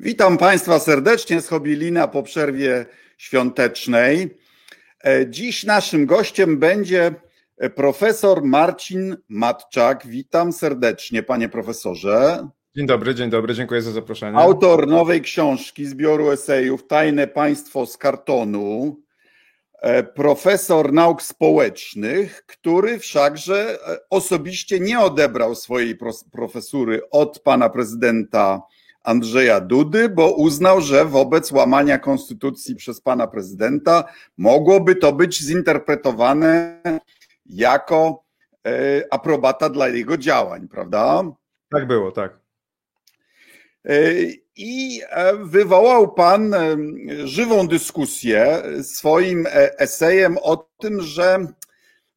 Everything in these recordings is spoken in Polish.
Witam Państwa serdecznie z Hobilina po przerwie świątecznej. E, dziś naszym gościem będzie profesor Marcin Matczak. Witam serdecznie, panie profesorze. Dzień dobry, dzień dobry, dziękuję za zaproszenie. Autor nowej książki, zbioru esejów Tajne Państwo z kartonu. E, profesor nauk społecznych, który wszakże e, osobiście nie odebrał swojej profesury od pana prezydenta Andrzeja Dudy, bo uznał, że wobec łamania konstytucji przez pana prezydenta mogłoby to być zinterpretowane jako e, aprobata dla jego działań, prawda? Tak było, tak. E, I e, wywołał pan żywą dyskusję swoim esejem o tym, że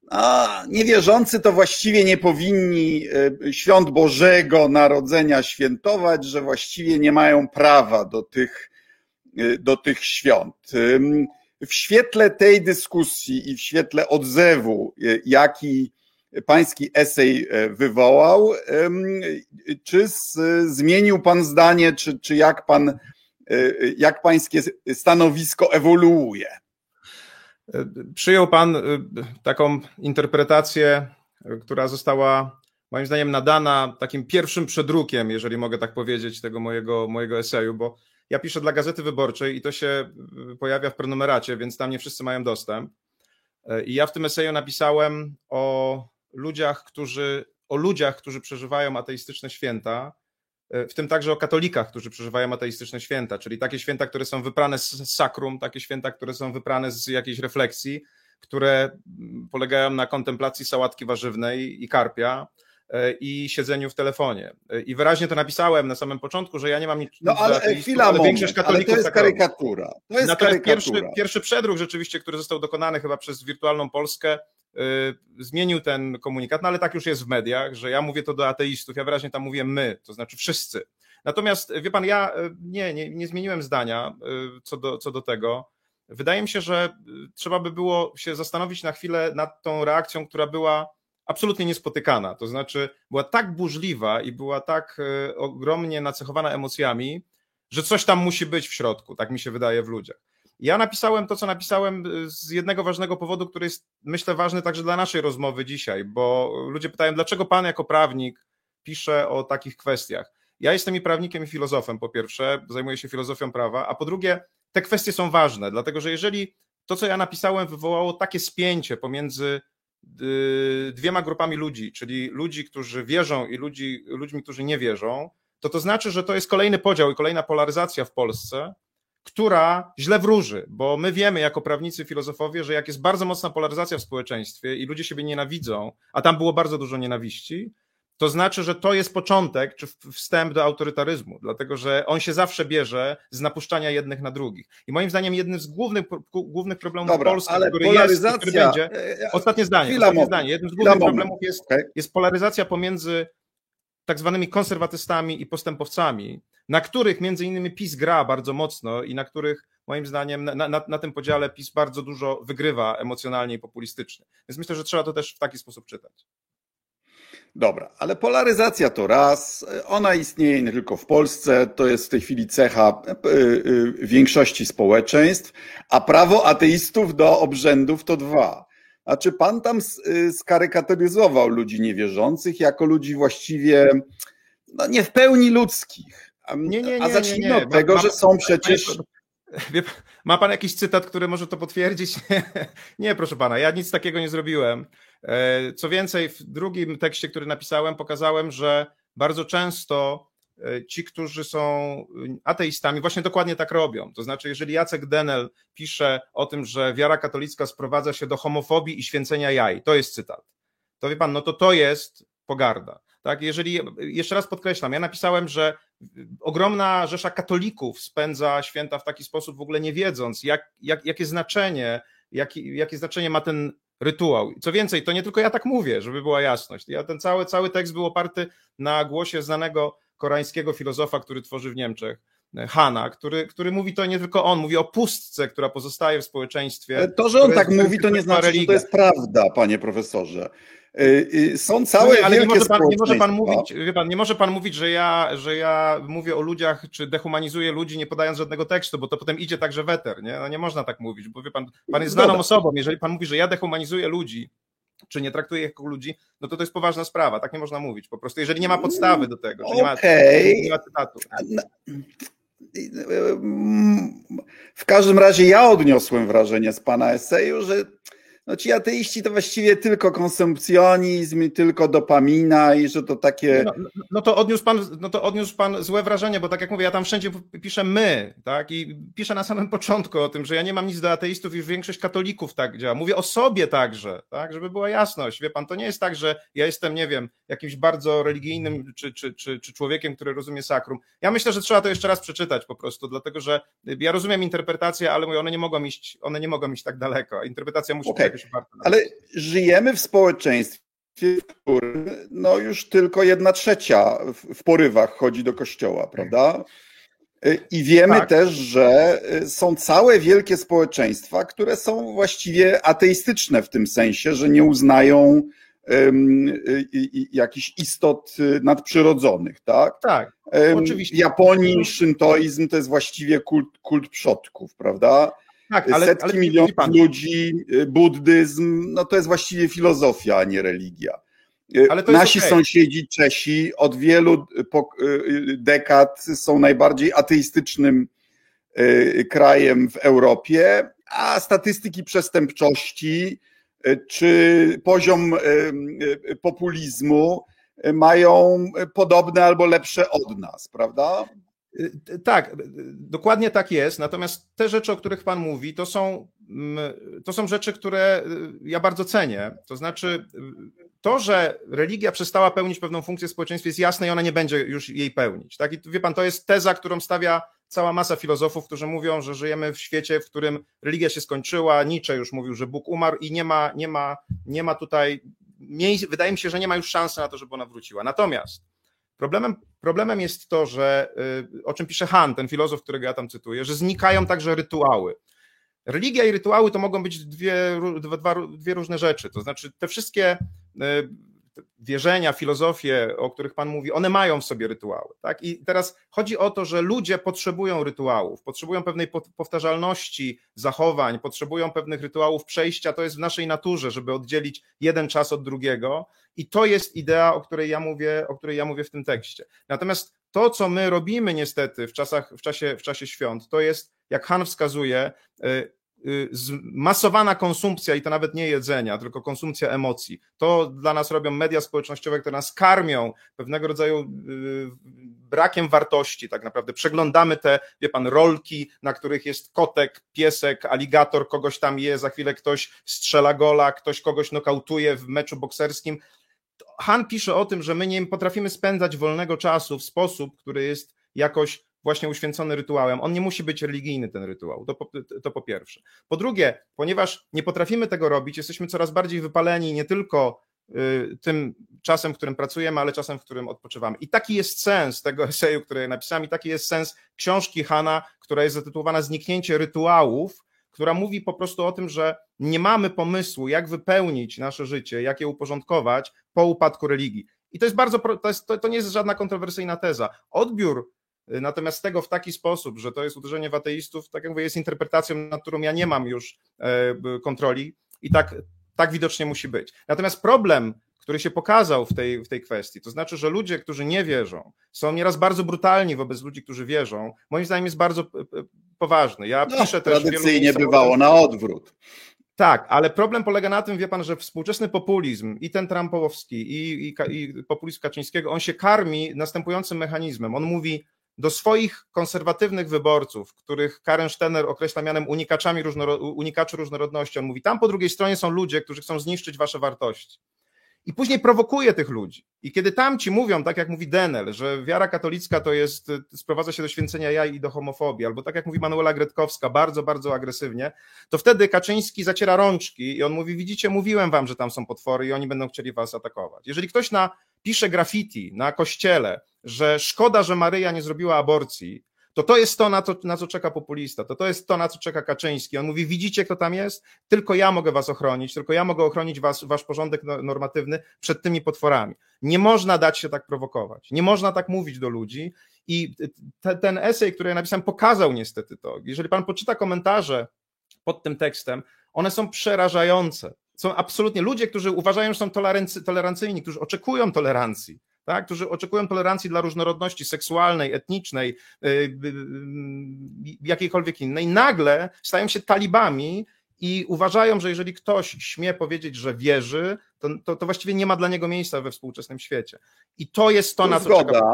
a niewierzący to właściwie nie powinni świąt Bożego Narodzenia świętować, że właściwie nie mają prawa do tych, do tych świąt. W świetle tej dyskusji i w świetle odzewu, jaki pański esej e, wywołał, czy zmienił pan zdanie, czy, czy jak pan, e, jak pańskie stanowisko ewoluuje? Przyjął pan e, taką interpretację, która została moim zdaniem nadana takim pierwszym przedrukiem, jeżeli mogę tak powiedzieć, tego mojego, mojego eseju, bo ja piszę dla Gazety Wyborczej i to się y, pojawia w prenumeracie, więc tam nie wszyscy mają dostęp. E, I ja w tym eseju napisałem o ludziach, którzy, o ludziach, którzy przeżywają ateistyczne święta, w tym także o katolikach, którzy przeżywają ateistyczne święta, czyli takie święta, które są wyprane z sakrum, takie święta, które są wyprane z jakiejś refleksji, które mm, polegają na kontemplacji sałatki warzywnej i karpia, E, i siedzeniu w telefonie. E, I wyraźnie to napisałem na samym początku, że ja nie mam nic No ale ateistów, chwila, ale moment, większość katolików ale to jest karykatura. To jest Natomiast Pierwszy, pierwszy przedruk rzeczywiście, który został dokonany chyba przez Wirtualną Polskę, zmienił ten komunikat, no ale tak już jest w mediach, że ja mówię to do ateistów, ja wyraźnie tam mówię my, to znaczy wszyscy. Natomiast wie pan, ja nie, nie, nie zmieniłem zdania co do, co do tego. Wydaje mi się, że trzeba by było się zastanowić na chwilę nad tą reakcją, która była absolutnie niespotykana. To znaczy, była tak burzliwa i była tak ogromnie nacechowana emocjami, że coś tam musi być w środku, tak mi się wydaje w ludziach. Ja napisałem to, co napisałem e, z jednego ważnego powodu, który jest, myślę, ważny także dla naszej rozmowy dzisiaj, bo ludzie pytają, dlaczego pan jako prawnik pisze o takich kwestiach. Ja jestem i prawnikiem, i filozofem, po pierwsze, zajmuję się filozofią prawa, a po drugie, te kwestie są ważne, dlatego że jeżeli to, co ja napisałem, wywołało takie spięcie pomiędzy Y, dwiema grupami ludzi, czyli ludzi, którzy wierzą i ludzi, ludźmi, którzy nie wierzą, to to znaczy, że to jest kolejny podział i kolejna polaryzacja w Polsce, która źle wróży, bo my wiemy jako prawnicy, filozofowie, że jak jest bardzo mocna polaryzacja w społeczeństwie i ludzie siebie nienawidzą, a tam było bardzo dużo nienawiści, to znaczy, że to jest początek czy wstęp do autorytaryzmu, dlatego że on się zawsze bierze z napuszczania jednych na drugich. I moim zdaniem jednym z głównych, głównych problemów Dobra, Polski, ale który polaryzacja... jest, który będzie. E, e, ostatnie zdanie, ostatnie zdanie. Jednym z głównych problemów jest, okay. jest polaryzacja pomiędzy tak zwanymi konserwatystami i postępowcami, na których między innymi PiS gra bardzo mocno i na których moim zdaniem na, na, na tym podziale PiS bardzo dużo wygrywa emocjonalnie i populistycznie. Więc myślę, że trzeba to też w taki sposób czytać. Dobra, ale polaryzacja to raz, ona istnieje nie tylko w Polsce, to jest w tej chwili cecha e, e, większości społeczeństw, a prawo ateistów do obrzędów to dwa. Znaczy pan tam e, skarykatyryzował ludzi niewierzących jako ludzi właściwie no, nie w pełni ludzkich. Nie, nie, nie, a zacznijmy od tego, że są przecież... Ma pan jakiś cytat, który może to potwierdzić? nie, proszę pana, ja nic takiego nie zrobiłem. E, co więcej, w drugim tekście, który napisałem, pokazałem, że bardzo często e, ci, którzy są ateistami, właśnie dokładnie tak robią. To znaczy, jeżeli Jacek Denel pisze o tym, że wiara katolicka sprowadza się do homofobii i święcenia jaj, to jest cytat. To wie pan, no to to jest pogarda. Tak, jeżeli, jeszcze raz podkreślam, ja napisałem, że ogromna rzesza katolików spędza święta w taki sposób, w ogóle nie wiedząc, jak, jak, jakie znaczenie, jakie, jakie znaczenie ma ten rytuał. Co więcej, to nie tylko ja tak mówię, żeby była jasność. Ja ten cały, cały tekst był oparty na głosie znanego koreańskiego filozofa, który tworzy w Niemczech. Hanna, który, który mówi to nie tylko on, mówi o pustce, która pozostaje w społeczeństwie. To, że on tak mówi, to nie znaczy, religia. że to jest prawda, panie profesorze. Są całe no nie, ale nie może, pan, nie może pan mówić, wie pan, nie może pan mówić, że ja, że ja mówię o ludziach, czy dehumanizuję ludzi, nie podając żadnego tekstu, bo to potem idzie także weter, nie? No nie można tak mówić, bo wie pan, pan jest znaną osobą. Jeżeli pan mówi, że ja dehumanizuję ludzi, czy nie traktuje ich jako ludzi, no to to jest poważna sprawa, tak nie można mówić po prostu, jeżeli nie ma podstawy do tego, okay. nie, ma, nie ma cytatu. W każdym razie ja odniosłem wrażenie z pana eseju, że no ci ateiści to właściwie tylko konsumpcjonizm, tylko dopamina i że to takie... No, no, no, to odniósł pan, no to odniósł pan złe wrażenie, bo tak jak mówię, ja tam wszędzie piszę my, tak, i piszę na samym początku o tym, że ja nie mam nic do ateistów i większość katolików tak działa. Mówię o sobie także, tak, żeby była jasność. Wie pan, to nie jest tak, że ja jestem, nie wiem, jakimś bardzo religijnym czy, czy, czy, czy człowiekiem, który rozumie sakrum. Ja myślę, że trzeba to jeszcze raz przeczytać po prostu, dlatego że ja rozumiem interpretację, ale mówię, one nie mogą iść, one nie mogą iść tak daleko. Interpretacja musi okay. Ale żyjemy w społeczeństwie, w którym no już tylko jedna trzecia w porywach chodzi do kościoła, prawda? I wiemy tak. też, że są całe wielkie społeczeństwa, które są właściwie ateistyczne w tym sensie, że nie uznają um, jakichś istot nadprzyrodzonych, tak? Tak. Um, oczywiście. W Japonii szyntoizm to jest właściwie kult, kult przodków, prawda? Tak, ale, setki ale, milionów ludzi, y, buddyzm, no to jest właściwie filozofia, a nie religia. Y, Nasi okay. sąsiedzi Czesi od wielu y, dekad są najbardziej ateistycznym krajem w Europie, a statystyki przestępczości czy poziom populizmu mają podobne albo lepsze od nas, prawda? Y, tak, y, dokładnie tak jest. Natomiast te rzeczy, o których Pan mówi, to są, mm, to są rzeczy, które y, ja bardzo cenię. To znaczy, to, że religia przestała pełnić pewną funkcję w społeczeństwie, jest jasne i ona nie będzie już jej pełnić. Tak? I wie Pan, to jest teza, którą stawia cała masa filozofów, którzy mówią, że żyjemy w świecie, w którym religia się skończyła. Nietzsche już mówił, że Bóg umarł i nie ma, nie ma, nie ma tutaj. Wydaje mi się, że nie ma już szansy na to, żeby ona wróciła. Natomiast Problemem, problemem jest to, że y, o czym pisze Han, ten filozof, którego ja tam cytuję, że znikają także rytuały. Religia i rytuały to mogą być dwie, dwie różne rzeczy. To znaczy, te wszystkie y, wierzenia, filozofie, o których Pan mówi, one mają w sobie rytuały. Tak? I teraz chodzi o to, że ludzie potrzebują rytuałów, potrzebują pewnej powtarzalności zachowań, potrzebują pewnych rytuałów przejścia. To jest w naszej naturze, żeby oddzielić jeden czas od drugiego. I to jest idea, o której ja mówię, o której ja mówię w tym tekście. Natomiast to, co my robimy niestety w, czasach, w, czasie, w czasie świąt, to jest, jak Han wskazuje, y, zmasowana konsumpcja i to nawet nie jedzenia, tylko konsumpcja emocji. To dla nas robią media społecznościowe, które nas karmią pewnego rodzaju y, brakiem wartości, tak naprawdę. Przeglądamy te, wie pan, rolki, na których jest kotek, piesek, aligator, kogoś tam je, za chwilę ktoś strzela gola, ktoś kogoś nokautuje w meczu bokserskim. Han pisze o tym, że my nie potrafimy spędzać wolnego czasu w sposób, który jest jakoś właśnie uświęcony rytuałem. On nie musi być religijny, ten rytuał, to po, to po pierwsze. Po drugie, ponieważ nie potrafimy tego robić, jesteśmy coraz bardziej wypaleni nie tylko y, tym czasem, w którym pracujemy, ale czasem, w którym odpoczywamy. I taki jest sens tego eseju, który napisałem, i taki jest sens książki Hanna, która jest zatytułowana Zniknięcie rytuałów, która mówi po prostu o tym, że nie mamy pomysłu, jak wypełnić nasze życie, jak je uporządkować po upadku religii. I to jest bardzo, to, jest, to, to nie jest żadna kontrowersyjna teza. Odbiór Natomiast tego w taki sposób, że to jest uderzenie w ateistów, tak jak mówię, jest interpretacją, nad którą ja nie mam już e, kontroli i tak, tak widocznie musi być. Natomiast problem, który się pokazał w tej, w tej kwestii, to znaczy, że ludzie, którzy nie wierzą, są nieraz bardzo brutalni wobec ludzi, którzy wierzą, moim zdaniem jest bardzo poważny. Ja no, piszę też. Tradycyjnie bywało na odwrót. Tak, ale problem polega na tym, wie pan, że współczesny populizm i ten Trumpowski i, i, i populizm Kaczyńskiego, on się karmi następującym mechanizmem. On mówi, do swoich konserwatywnych wyborców, których Karen Stener określa mianem unikaczami różnoro, unikaczy różnorodności. On mówi, tam po drugiej stronie są ludzie, którzy chcą zniszczyć wasze wartości. I później prowokuje tych ludzi. I kiedy tamci mówią, tak jak mówi Denel, że wiara katolicka to jest, sprowadza się do święcenia jaj i do homofobii, albo tak jak mówi Manuela Gretkowska, bardzo, bardzo agresywnie, to wtedy Kaczyński zaciera rączki i on mówi, widzicie, mówiłem wam, że tam są potwory i oni będą chcieli was atakować. Jeżeli ktoś na, pisze graffiti na kościele, że szkoda, że Maryja nie zrobiła aborcji, to to jest to na, to, na co czeka populista, to to jest to, na co czeka Kaczyński. On mówi, widzicie, kto tam jest? Tylko ja mogę was ochronić, tylko ja mogę ochronić was, wasz porządek no, normatywny przed tymi potworami. Nie można dać się tak prowokować, nie można tak mówić do ludzi i te, ten esej, który ja napisałem, pokazał niestety to. Jeżeli pan poczyta komentarze pod tym tekstem, one są przerażające. Są absolutnie ludzie, którzy uważają, że są tolerancyjni, którzy oczekują tolerancji tak, którzy oczekują tolerancji dla różnorodności seksualnej, etnicznej, y, y, y, jakiejkolwiek innej, nagle stają się talibami i uważają, że jeżeli ktoś śmie powiedzieć, że wierzy, to, to, to właściwie nie ma dla niego miejsca we współczesnym świecie. I to jest to, tu na co zgoda.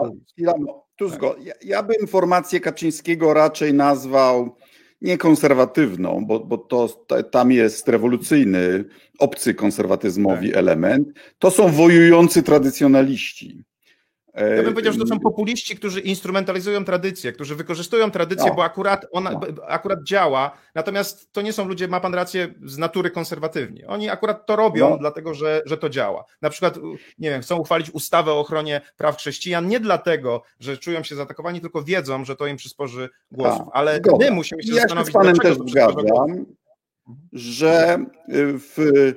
Tu tak. zgoda. Ja, ja bym formację Kaczyńskiego raczej nazwał nie konserwatywną, bo, bo to tam jest rewolucyjny, obcy konserwatyzmowi tak. element. To są wojujący tradycjonaliści. Ja bym powiedział, że to są populiści, którzy instrumentalizują tradycję, którzy wykorzystują tradycję, no. bo akurat ona no. akurat działa. Natomiast to nie są ludzie, ma pan rację, z natury konserwatywni. Oni akurat to robią, no. dlatego że, że to działa. Na przykład, nie wiem, chcą uchwalić ustawę o ochronie praw chrześcijan nie dlatego, że czują się zaatakowani, tylko wiedzą, że to im przysporzy głosów. Ale zgoda. my musimy się ja zastanowić, się z panem też zgadzam, że w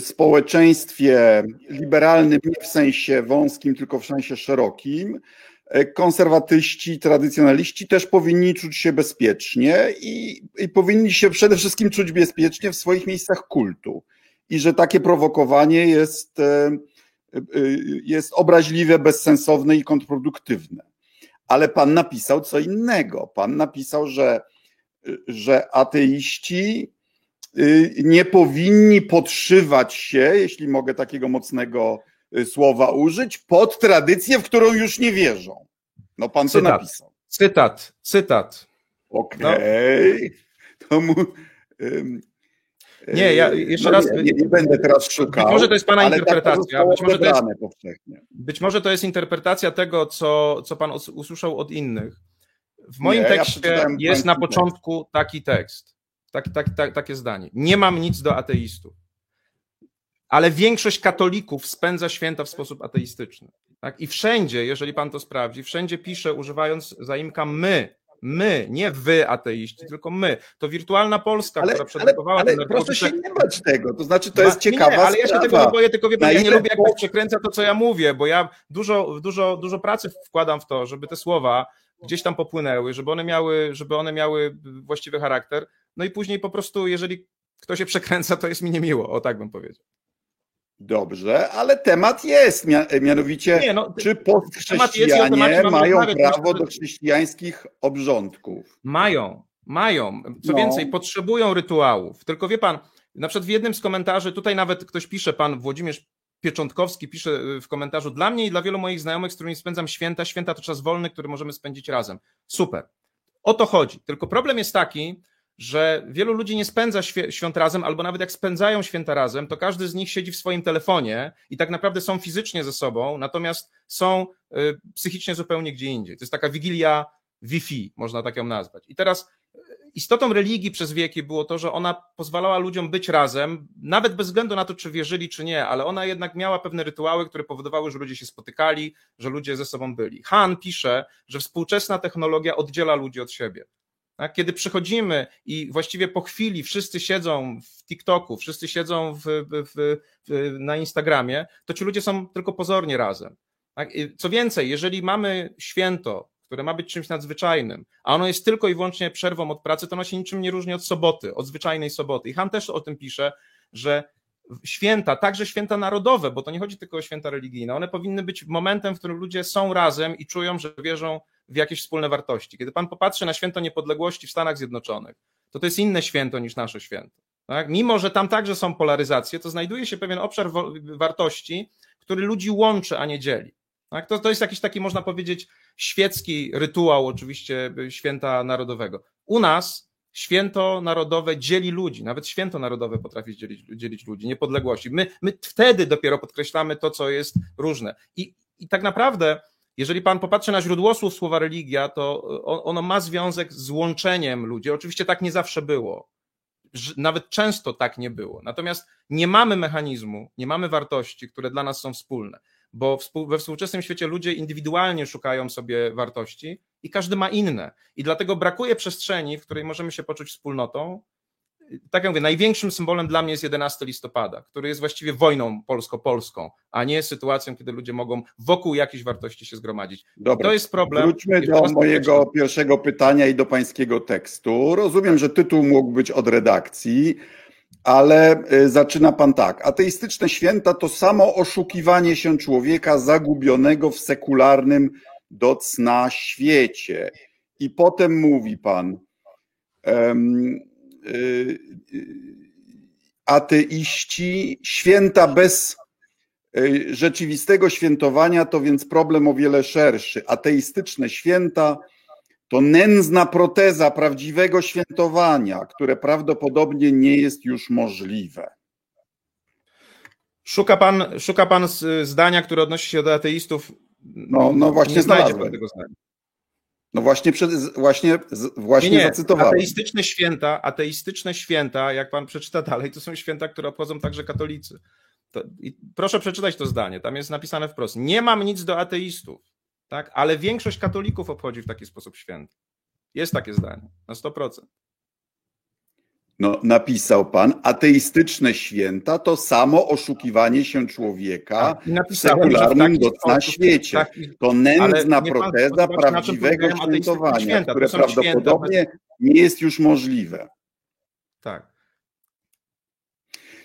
społeczeństwie liberalnym nie w sensie wąskim, tylko w sensie szerokim, e, konserwatyści, tradycjonaliści też powinni czuć się bezpiecznie i, i, powinni się przede wszystkim czuć bezpiecznie w swoich miejscach kultu. I że takie prowokowanie jest, e, jest obraźliwe, bezsensowne i kontrproduktywne. Ale pan napisał co innego. Pan napisał, że, że ateiści Y, nie powinni podszywać się, jeśli mogę takiego mocnego y, słowa użyć, pod tradycję, w którą już nie wierzą. No pan cytat, co napisał? Cytat, cytat. Okej. Okay. No. nie, ja jeszcze no raz. Nie, nie, będę teraz szukał. Być może to jest Pana tak interpretacja. Być może to, jest, być może to jest interpretacja tego, co, co Pan usłyszał od innych. W moim nie, tekście ja jest na początku taki tekst. Tak, tak, tak, takie zdanie. Nie mam nic do ateistów. Ale większość katolików spędza święta w sposób ateistyczny. Tak? I wszędzie, jeżeli pan to sprawdzi, wszędzie pisze, używając zaimka my, my, nie wy ateiści, tylko my. To wirtualna Polska, ale, która przedawała ale, ale proszę się nie bać tego, to znaczy to jest ciekawa nie, ale ja się tego nie boję, tylko wie, ja nie lubię jak ktoś przekręca to, co ja mówię, bo ja dużo, dużo, dużo pracy wkładam w to, żeby te słowa gdzieś tam popłynęły, żeby one miały, żeby one miały właściwy charakter, no i później po prostu, jeżeli ktoś się przekręca, to jest mi niemiło, o tak bym powiedział. Dobrze, ale temat jest, mianowicie, nie, no, czy postchrześcijanie mają prawo do chrześcijańskich obrządków? Mają, mają. Co no. więcej, potrzebują rytuałów. Tylko wie pan, na przykład w jednym z komentarzy, tutaj nawet ktoś pisze, pan Włodzimierz Pieczątkowski pisze y, w komentarzu, dla mnie i dla wielu moich znajomych, z którymi spędzam święta, święta to czas wolny, który możemy spędzić razem. Super. O to chodzi. Tylko problem jest taki, że wielu ludzi nie spędza świąt razem, albo nawet jak spędzają święta razem, to każdy z nich siedzi w swoim telefonie i tak naprawdę są fizycznie ze sobą, natomiast są y, psychicznie zupełnie gdzie indziej. To jest taka wigilia Wi-Fi, można tak ją nazwać. I teraz istotą religii przez wieki było to, że ona pozwalała ludziom być razem, nawet bez względu na to, czy wierzyli, czy nie, ale ona jednak miała pewne rytuały, które powodowały, że ludzie się spotykali, że ludzie ze sobą byli. Han pisze, że współczesna technologia oddziela ludzi od siebie. Tak? Kiedy przychodzimy i właściwie po chwili wszyscy siedzą w TikToku, wszyscy siedzą w, w, w, na Instagramie, to ci ludzie są tylko pozornie razem. Tak? Co więcej, jeżeli mamy święto, które ma być czymś nadzwyczajnym, a ono jest tylko i wyłącznie przerwą od pracy, to ono się niczym nie różni od soboty, od zwyczajnej soboty. I Han też o tym pisze, że święta, także święta narodowe, bo to nie chodzi tylko o święta religijne, one powinny być momentem, w którym ludzie są razem i czują, że wierzą w jakieś wspólne wartości. Kiedy pan popatrzy na święto niepodległości w Stanach Zjednoczonych, to to jest inne święto niż nasze święto. Tak? Mimo, że tam także są polaryzacje, to znajduje się pewien obszar wartości, który ludzi łączy, a nie dzieli. Tak? To, to jest jakiś taki, można powiedzieć, świecki rytuał, oczywiście, święta narodowego. U nas święto narodowe dzieli ludzi, nawet święto narodowe potrafi dzielić, dzielić ludzi, niepodległości. My, my wtedy dopiero podkreślamy to, co jest różne. I, i tak naprawdę jeżeli pan popatrzy na źródło słów słowa religia, to ono ma związek z łączeniem ludzi. Oczywiście tak nie zawsze było. Nawet często tak nie było. Natomiast nie mamy mechanizmu, nie mamy wartości, które dla nas są wspólne. Bo we współczesnym świecie ludzie indywidualnie szukają sobie wartości i każdy ma inne. I dlatego brakuje przestrzeni, w której możemy się poczuć wspólnotą. Tak jak mówię, największym symbolem dla mnie jest 11 listopada, który jest właściwie wojną polsko-polską, a nie sytuacją, kiedy ludzie mogą wokół jakichś wartości się zgromadzić. Dobra, to jest problem. Wróćmy do mojego pierwszego pytania i do pańskiego tekstu. Rozumiem, że tytuł mógł być od redakcji ale y, zaczyna pan tak. Ateistyczne święta to samo oszukiwanie się człowieka zagubionego w sekularnym do cna świecie. I potem mówi pan, um, y, ateiści, święta bez y, rzeczywistego świętowania to więc problem o wiele szerszy. Ateistyczne święta to nędzna proteza prawdziwego świętowania, które prawdopodobnie nie jest już możliwe. Szuka pan, szuka pan zdania, które odnosi się do ateistów. No, no właśnie znalazłem. Tego zdania. No właśnie, przed, właśnie, właśnie nie, nie. zacytowałem. Ateistyczne święta, ateistyczne święta, jak pan przeczyta dalej, to są święta, które obchodzą także katolicy. To, proszę przeczytać to zdanie. Tam jest napisane wprost. Nie mam nic do ateistów tak? ale większość katolików obchodzi w taki sposób święty. Jest takie zdanie, na 100%. No, napisał pan, ateistyczne święta to samo oszukiwanie się człowieka tak, w sekularnym na świecie. Tak, to nędzna proteza prawdziwego świętowania, święta. które prawdopodobnie święta, nie jest już możliwe. Tak.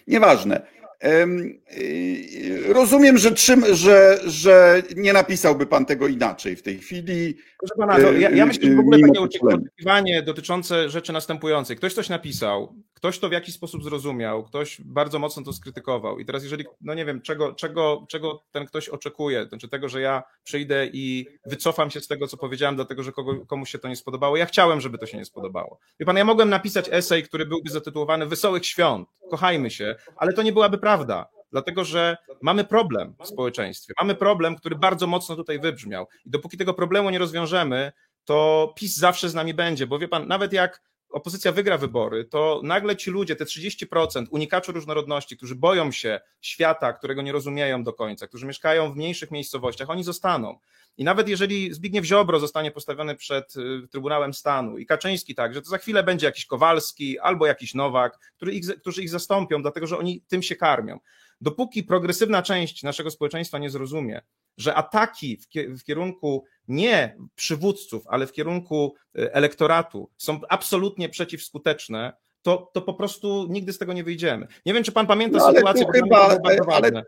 Nieważne. Y, rozumiem, że, czym, że, że nie napisałby pan tego inaczej w tej chwili. Proszę pana, ja, ja myślę, że w ogóle takie oczekiwanie dotyczące rzeczy następującej. Ktoś coś napisał, ktoś to w jakiś sposób zrozumiał, ktoś bardzo mocno to skrytykował. I teraz, jeżeli, no nie wiem, czego, czego, czego ten ktoś oczekuje, znaczy tego, że ja przyjdę i wycofam się z tego, co powiedziałem, dlatego, że kogo, komuś się to nie spodobało. Ja chciałem, żeby to się nie spodobało. Wie pan, ja mogłem napisać esej, który byłby zatytułowany Wesołych Świąt, kochajmy się, ale to nie byłaby prawda dlatego że mamy problem w społeczeństwie. Mamy problem, który bardzo mocno tutaj wybrzmiał. I dopóki tego problemu nie rozwiążemy, to PiS zawsze z nami będzie, bo wie pan, nawet jak opozycja wygra wybory, to nagle ci ludzie, te 30% unikaczy różnorodności, którzy boją się świata, którego nie rozumieją do końca, którzy mieszkają w mniejszych miejscowościach, oni zostaną. I nawet jeżeli Zbigniew Ziobro zostanie postawiony przed y, Trybunałem Stanu i Kaczyński także, to za chwilę będzie jakiś Kowalski albo jakiś Nowak, który ich, którzy ich zastąpią, dlatego że oni tym się karmią. Dopóki progresywna część naszego społeczeństwa nie zrozumie, że ataki w kierunku nie przywódców, ale w kierunku e, elektoratu są absolutnie przeciwskuteczne, to, to po prostu nigdy z tego nie wyjdziemy. Nie wiem, czy pan pamięta no, sytuację, bo chyba, ale,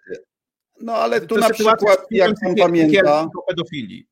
no ale tu na przykład, jak pan pamięta... pedofilii.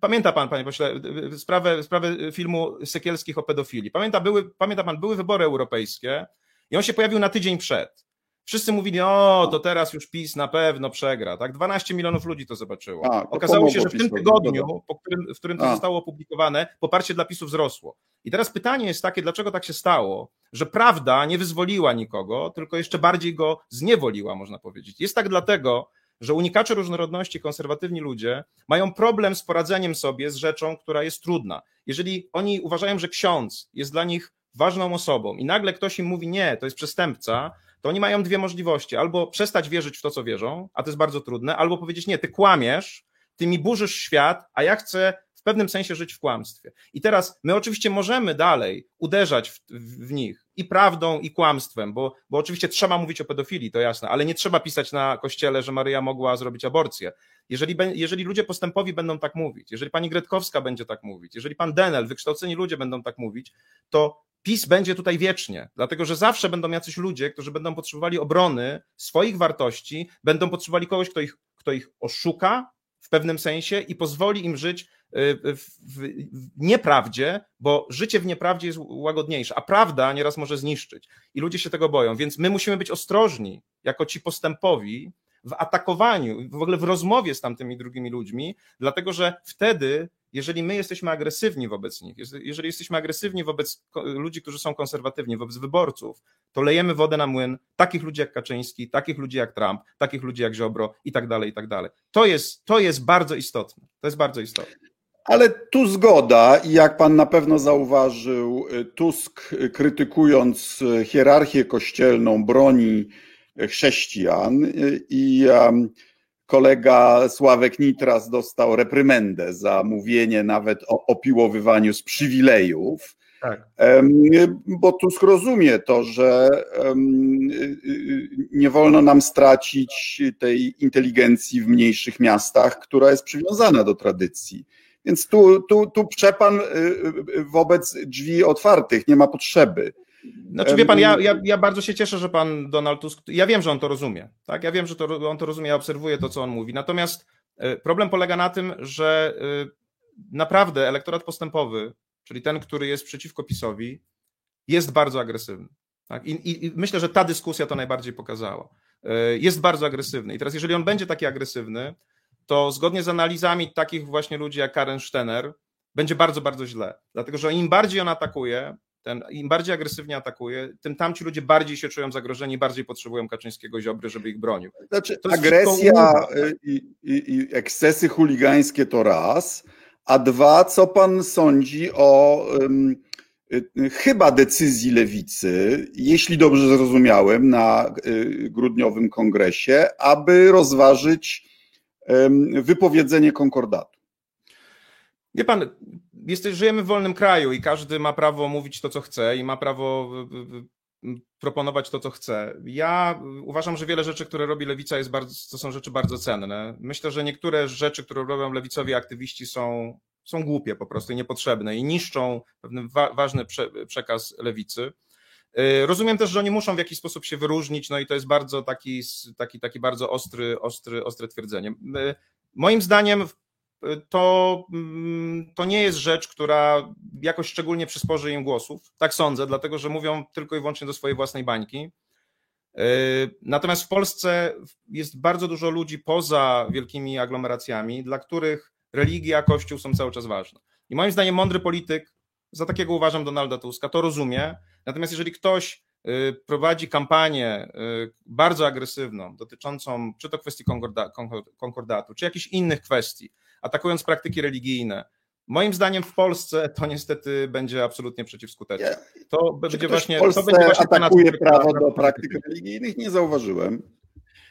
Pamięta pan, panie pośle, sprawę, sprawę filmu Sekielskich o pedofilii. Pamięta, były, pamięta pan, były wybory europejskie i on się pojawił na tydzień przed. Wszyscy mówili, o, to teraz już PiS na pewno przegra. Tak, 12 milionów ludzi to zobaczyło. A, to Okazało się, że w tym tygodniu, którym, w którym to A. zostało opublikowane, poparcie dla PiSu wzrosło. I teraz pytanie jest takie, dlaczego tak się stało, że prawda nie wyzwoliła nikogo, tylko jeszcze bardziej go zniewoliła, można powiedzieć. Jest tak dlatego, że unikacze różnorodności, konserwatywni ludzie mają problem z poradzeniem sobie z rzeczą, która jest trudna. Jeżeli oni uważają, że ksiądz jest dla nich ważną osobą i nagle ktoś im mówi nie, to jest przestępca, to oni mają dwie możliwości. Albo przestać wierzyć w to, co wierzą, a to jest bardzo trudne, albo powiedzieć nie, ty kłamiesz, ty mi burzysz świat, a ja chcę w pewnym sensie żyć w kłamstwie. I teraz my oczywiście możemy dalej uderzać w, w, nich i prawdą, i kłamstwem, bo, bo oczywiście trzeba mówić o pedofilii, to jasne, ale nie trzeba pisać na kościele, że Maryja mogła zrobić aborcję. Jeżeli, jeżeli ludzie postępowi będą tak mówić, jeżeli pani Gretkowska będzie tak mówić, jeżeli pan Denel, wykształceni ludzie będą tak mówić, to PiS będzie tutaj wiecznie, dlatego że zawsze będą jacyś ludzie, którzy będą potrzebowali obrony swoich wartości, będą potrzebowali kogoś, kto ich, kto ich oszuka w pewnym sensie i pozwoli im żyć y, w, nieprawdzie, bo życie w nieprawdzie jest łagodniejsze, a prawda nieraz może zniszczyć. I ludzie się tego boją, więc my musimy być ostrożni jako ci postępowi w atakowaniu, w ogóle w rozmowie z tamtymi drugimi ludźmi, dlatego że wtedy jeżeli my jesteśmy agresywni wobec nich, jeżeli jesteśmy agresywni wobec ludzi, którzy są konserwatywni, wobec wyborców, to lejemy wodę na młyn takich ludzi jak Kaczyński, takich ludzi jak Trump, takich ludzi jak Ziobro i tak dalej, i tak dalej. To jest, to jest bardzo istotne. To jest bardzo istotne. Ale tu zgoda i jak pan na pewno zauważył, Tusk krytykując hierarchię kościelną broni chrześcijan i kolega Sławek Nitras dostał reprymendę za mówienie nawet o opiłowywaniu z przywilejów. Tak. Bo Tusk rozumie to, że nie wolno nam stracić tej inteligencji w mniejszych miastach, która jest przywiązana do tradycji. Więc tu, tu, tu przepan y, y, wobec drzwi otwartych, nie ma potrzeby. Znaczy wie pan, ja, ja, ja bardzo się cieszę, że pan Donald Tusk, ja wiem, że on to rozumie, tak? Ja wiem, że to, on to rozumie, ja obserwuję to, co on mówi. Natomiast y, problem polega na tym, że naprawdę elektorat postępowy, czyli ten, który jest przeciwko PiSowi, jest bardzo agresywny. Tak? I, I, myślę, że ta dyskusja to najbardziej pokazała. Jest bardzo agresywny. I teraz, jeżeli on będzie taki agresywny, to zgodnie z analizami takich właśnie ludzi jak Karen Stener, będzie bardzo, bardzo źle. Dlatego, że im bardziej on atakuje, ten, im bardziej agresywnie atakuje, tym tamci ludzie bardziej się czują zagrożeni, bardziej potrzebują Kaczyńskiego Ziobry, żeby ich bronił. Znaczy, agresja i, i, i, ekscesy chuligańskie to raz, a dwa, co pan sądzi o um, chyba decyzji lewicy, jeśli dobrze zrozumiałem, na y, grudniowym kongresie, aby rozważyć wypowiedzenie konkordatu. Wie pan, jesteś, żyjemy w wolnym kraju i każdy ma prawo mówić to, co chce i ma prawo proponować to, co chce. Ja uważam, że wiele rzeczy, które robi lewica, jest bardzo, to są rzeczy bardzo cenne. Myślę, że niektóre rzeczy, które robią lewicowi aktywiści, są, są głupie po prostu i niepotrzebne i niszczą pewien wa ważny prze, przekaz lewicy. Y, rozumiem też, że oni muszą w jakiś sposób się wyróżnić, no i to jest bardzo taki, taki, taki bardzo ostry, ostry, ostre twierdzenie. Y, moim zdaniem y, to, mm, to nie jest rzecz, która jakoś szczególnie przysporzy im głosów. Tak sądzę, dlatego że mówią tylko i wyłącznie do swojej własnej bańki. Natomiast w Polsce jest bardzo dużo ludzi poza wielkimi aglomeracjami, dla których religia, kościół są cały czas ważne. I moim zdaniem mądry polityk, za takiego uważam Donalda Tuska, to rozumie, Natomiast jeżeli ktoś y, prowadzi kampanię y, bardzo agresywną, dotyczącą czy to kwestii konkordatu, czy jakichś innych kwestii, atakując praktyki religijne, Moim zdaniem w Polsce to niestety będzie absolutnie przeciwskuteczne. To będzie właśnie. To będzie właśnie atakuje prawo do praktyk religijnych? Nie zauważyłem.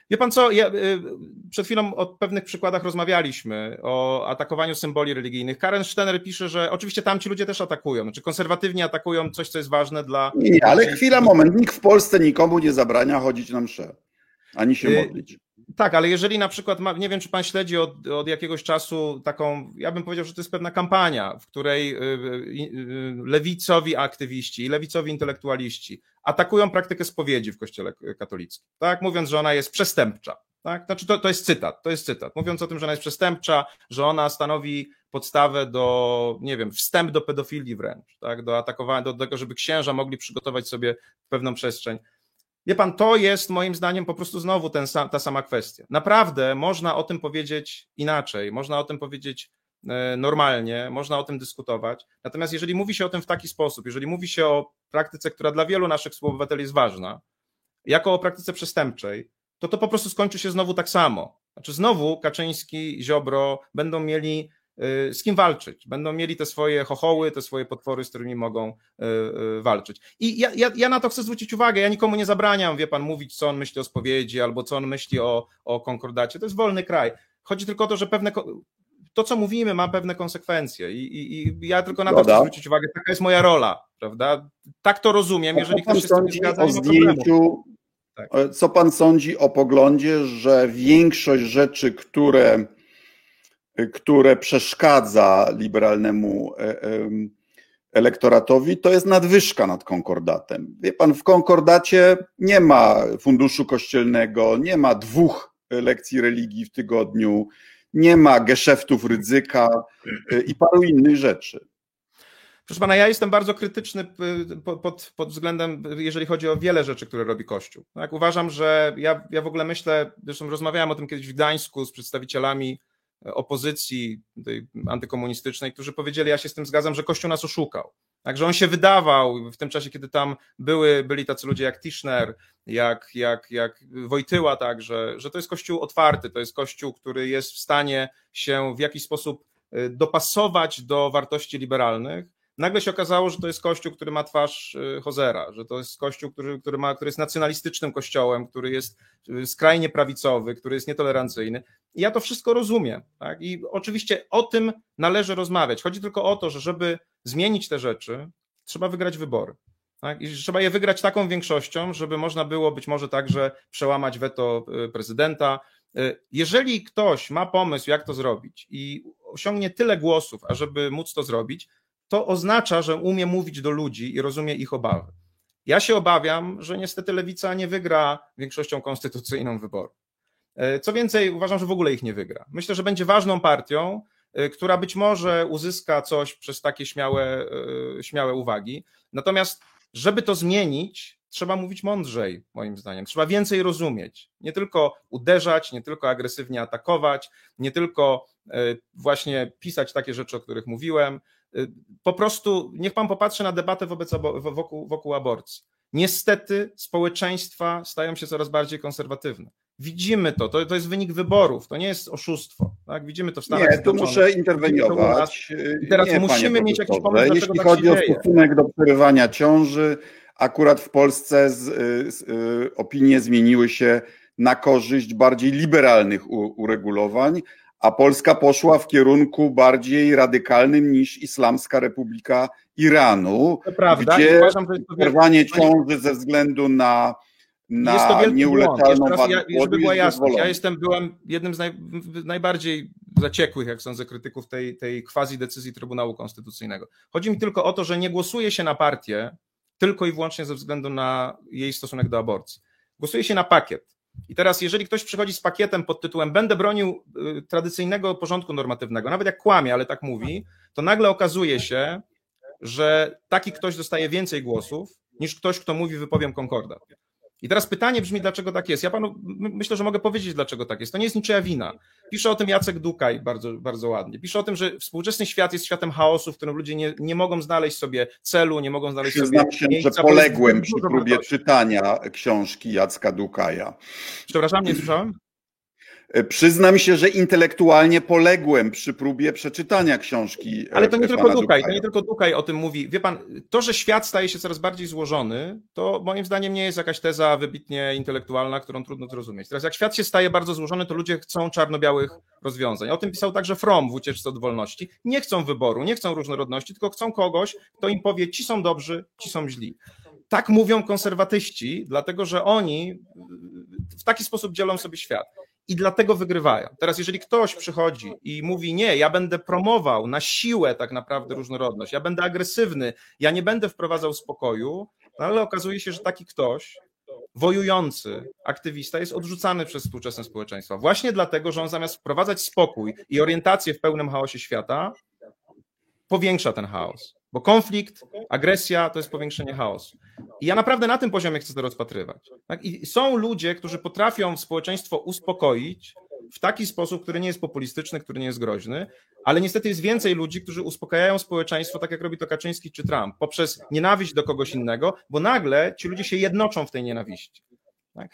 Wie pan co, ja, y, przed chwilą o pewnych przykładach rozmawialiśmy, o atakowaniu symboli religijnych. Karen Stener pisze, że oczywiście tamci ludzie też atakują, znaczy konserwatywni atakują coś, co jest ważne dla... Nie, ale chwila, moment, nikt w Polsce nikomu nie zabrania chodzić na mszę, ani się y, modlić. Tak, ale jeżeli na przykład, ma, nie wiem, czy pan śledzi od, od, jakiegoś czasu taką, ja bym powiedział, że to jest pewna kampania, w której y, y, lewicowi aktywiści i lewicowi intelektualiści atakują praktykę spowiedzi w kościele katolickim, tak, mówiąc, że ona jest przestępcza. Tak? Znaczy to, to jest cytat, to jest cytat. Mówiąc o tym, że ona jest przestępcza, że ona stanowi podstawę do, nie wiem, wstęp do pedofilii wręcz, tak? do atakowania, do tego, żeby księża mogli przygotować sobie pewną przestrzeń. Wie pan, to jest moim zdaniem po prostu znowu ten, ta sama kwestia. Naprawdę można o tym powiedzieć inaczej, można o tym powiedzieć e, normalnie, można o tym dyskutować. Natomiast jeżeli mówi się o tym w taki sposób, jeżeli mówi się o praktyce, która dla wielu naszych współobywateli jest ważna, jako o praktyce przestępczej, to to po prostu skończy się znowu tak samo. Znaczy znowu Kaczyński, Ziobro będą mieli z kim walczyć. Będą mieli te swoje chochoły, te swoje potwory, z którymi mogą y, y, walczyć. I ja, ja, ja na to chcę zwrócić uwagę. Ja nikomu nie zabraniam, wie pan, mówić, co on myśli o spowiedzi albo co on myśli o, o konkordacie. To jest wolny kraj. Chodzi tylko o to, że pewne. To, co mówimy, ma pewne konsekwencje, i, i, i ja tylko na to chcę zwrócić uwagę. Taka jest moja rola, prawda? Tak to rozumiem, jeżeli ktoś się z tym nie zgadza. O zdjęciu, tak. Co pan sądzi o poglądzie, że większość rzeczy, które które przeszkadza liberalnemu e, elektoratowi, to jest nadwyżka nad konkordatem. Wie pan, w konkordacie nie ma funduszu kościelnego, nie ma dwóch lekcji religii w tygodniu, nie ma geszeftów ryzyka e, i paru innych rzeczy. Proszę pana, ja jestem bardzo krytyczny pod, pod, względem, jeżeli chodzi o wiele rzeczy, które robi Kościół. Tak, uważam, że ja, ja w ogóle myślę, zresztą rozmawiałem o tym kiedyś w Gdańsku z przedstawicielami opozycji tej antykomunistycznej, którzy powiedzieli, ja się z tym zgadzam, że Kościół nas oszukał. Także on się wydawał w tym czasie, kiedy tam były, byli tacy ludzie jak Tischner, jak, jak, jak Wojtyła także, że to jest Kościół otwarty, to jest Kościół, który jest w stanie się w jakiś sposób y, dopasować do wartości liberalnych, nagle się okazało, że to jest kościół, który ma twarz y, Hozera, że to jest kościół, który, który, ma, który jest nacjonalistycznym kościołem, który jest y, skrajnie prawicowy, który jest nietolerancyjny. I ja to wszystko rozumiem. Tak? I oczywiście o tym należy rozmawiać. Chodzi tylko o to, że żeby zmienić te rzeczy, trzeba wygrać wybory. Tak? I trzeba je wygrać taką większością, żeby można było być może także przełamać weto y, prezydenta. Jeżeli ktoś ma pomysł, jak to zrobić i osiągnie tyle głosów, ażeby móc to zrobić, to oznacza, że umie mówić do ludzi i rozumie ich obawy. Ja się obawiam, że niestety lewica nie wygra większością konstytucyjną wyboru. E, co więcej, uważam, że w ogóle ich nie wygra. Myślę, że będzie ważną partią, e, która być może uzyska coś przez takie śmiałe, e, śmiałe uwagi. Natomiast, żeby to zmienić, trzeba mówić mądrzej, moim zdaniem. Trzeba więcej rozumieć. Nie tylko uderzać, nie tylko agresywnie atakować, nie tylko właśnie pisać takie rzeczy, o których mówiłem, po prostu niech pan popatrzy na debatę wobec, wokół, wokół aborcji. Niestety społeczeństwa stają się coraz bardziej konserwatywne. Widzimy to, to, to jest wynik wyborów, to nie jest oszustwo. Tak? Widzimy to w Stanach Nie, tu muszę interweniować. I teraz nie, musimy mieć jakiś pomysł, Jeśli tak chodzi o stosunek do przerywania ciąży, akurat w Polsce z, z, y, opinie zmieniły się na korzyść bardziej liberalnych u, uregulowań, a Polska poszła w kierunku bardziej radykalnym niż Islamska Republika Iranu, to prawda. gdzie przerwanie ciąży ze względu na na jest to nieuleczalną wadę ja, żeby była jasność, ja jestem, byłem jednym z naj, najbardziej zaciekłych, jak sądzę, krytyków tej, tej quasi decyzji Trybunału Konstytucyjnego. Chodzi mi tylko o to, że nie głosuje się na partię tylko i wyłącznie ze względu na jej stosunek do aborcji. Głosuje się na pakiet. I teraz, jeżeli ktoś przychodzi z pakietem pod tytułem Będę bronił y, tradycyjnego porządku normatywnego, nawet jak kłamie, ale tak mówi, to nagle okazuje się, że taki ktoś dostaje więcej głosów niż ktoś, kto mówi wypowiem konkordat. I teraz pytanie brzmi, dlaczego tak jest. Ja panu myślę, że mogę powiedzieć, dlaczego tak jest. To nie jest niczyja wina. Pisze o tym Jacek Dukaj bardzo, bardzo ładnie. Pisze o tym, że współczesny świat jest światem chaosu, w którym ludzie nie, nie mogą znaleźć sobie celu, nie mogą znaleźć Przyznam sobie. się, miejsca, że poległem przy próbie czytania książki Jacka Dukaja. Przepraszam, nie słyszałem? E, przyznam się, że intelektualnie poległem przy próbie przeczytania książki. E, Ale to nie tylko Dukaj, to nie tylko Dukaj o tym mówi. Wie pan, to, że świat staje się coraz bardziej złożony, to moim zdaniem nie jest jakaś teza wybitnie intelektualna, którą trudno zrozumieć. Teraz jak świat się staje bardzo złożony, to ludzie chcą czarno-białych rozwiązań. O tym pisał także Fromm w Ucieczce od wolności. Nie chcą wyboru, nie chcą różnorodności, tylko chcą kogoś, kto im powie, ci są dobrzy, ci są źli. Tak mówią konserwatyści, dlatego że oni w taki sposób dzielą sobie świat i dlatego wygrywają. Teraz, jeżeli ktoś przychodzi i mówi, nie, ja będę promował na siłę tak naprawdę różnorodność, ja będę agresywny, ja nie będę wprowadzał spokoju, no ale okazuje się, że taki ktoś, wojujący aktywista jest odrzucany przez współczesne społeczeństwa. Właśnie dlatego, że on zamiast wprowadzać spokój i orientację w pełnym chaosie świata, powiększa ten chaos. Bo konflikt, agresja to jest powiększenie chaosu. I ja naprawdę na tym poziomie chcę to rozpatrywać. Tak? I są ludzie, którzy potrafią społeczeństwo uspokoić w taki sposób, który nie jest populistyczny, który nie jest groźny, ale niestety jest więcej ludzi, którzy uspokajają społeczeństwo, tak jak robi to Kaczyński czy Trump, poprzez nienawiść do kogoś innego, bo nagle ci ludzie się jednoczą w tej nienawiści. Tak?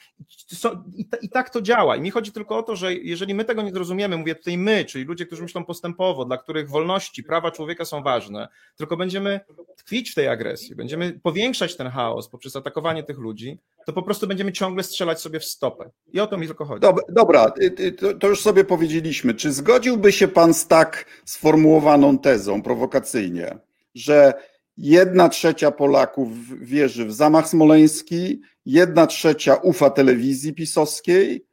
I, tak to działa. I mi chodzi tylko o to, że jeżeli my tego nie zrozumiemy, mówię tutaj my, czyli ludzie, którzy myślą postępowo, dla których wolności, prawa człowieka są ważne, tylko będziemy tkwić w tej agresji, będziemy powiększać ten chaos poprzez atakowanie tych ludzi, to po prostu będziemy ciągle strzelać sobie w stopę. I o to mi tylko chodzi. Dobra, dobra to już sobie powiedzieliśmy. Czy zgodziłby się pan z tak sformułowaną tezą prowokacyjnie, że jedna trzecia Polaków wierzy w zamach smoleński, jedna trzecia ufa telewizji pisowskiej,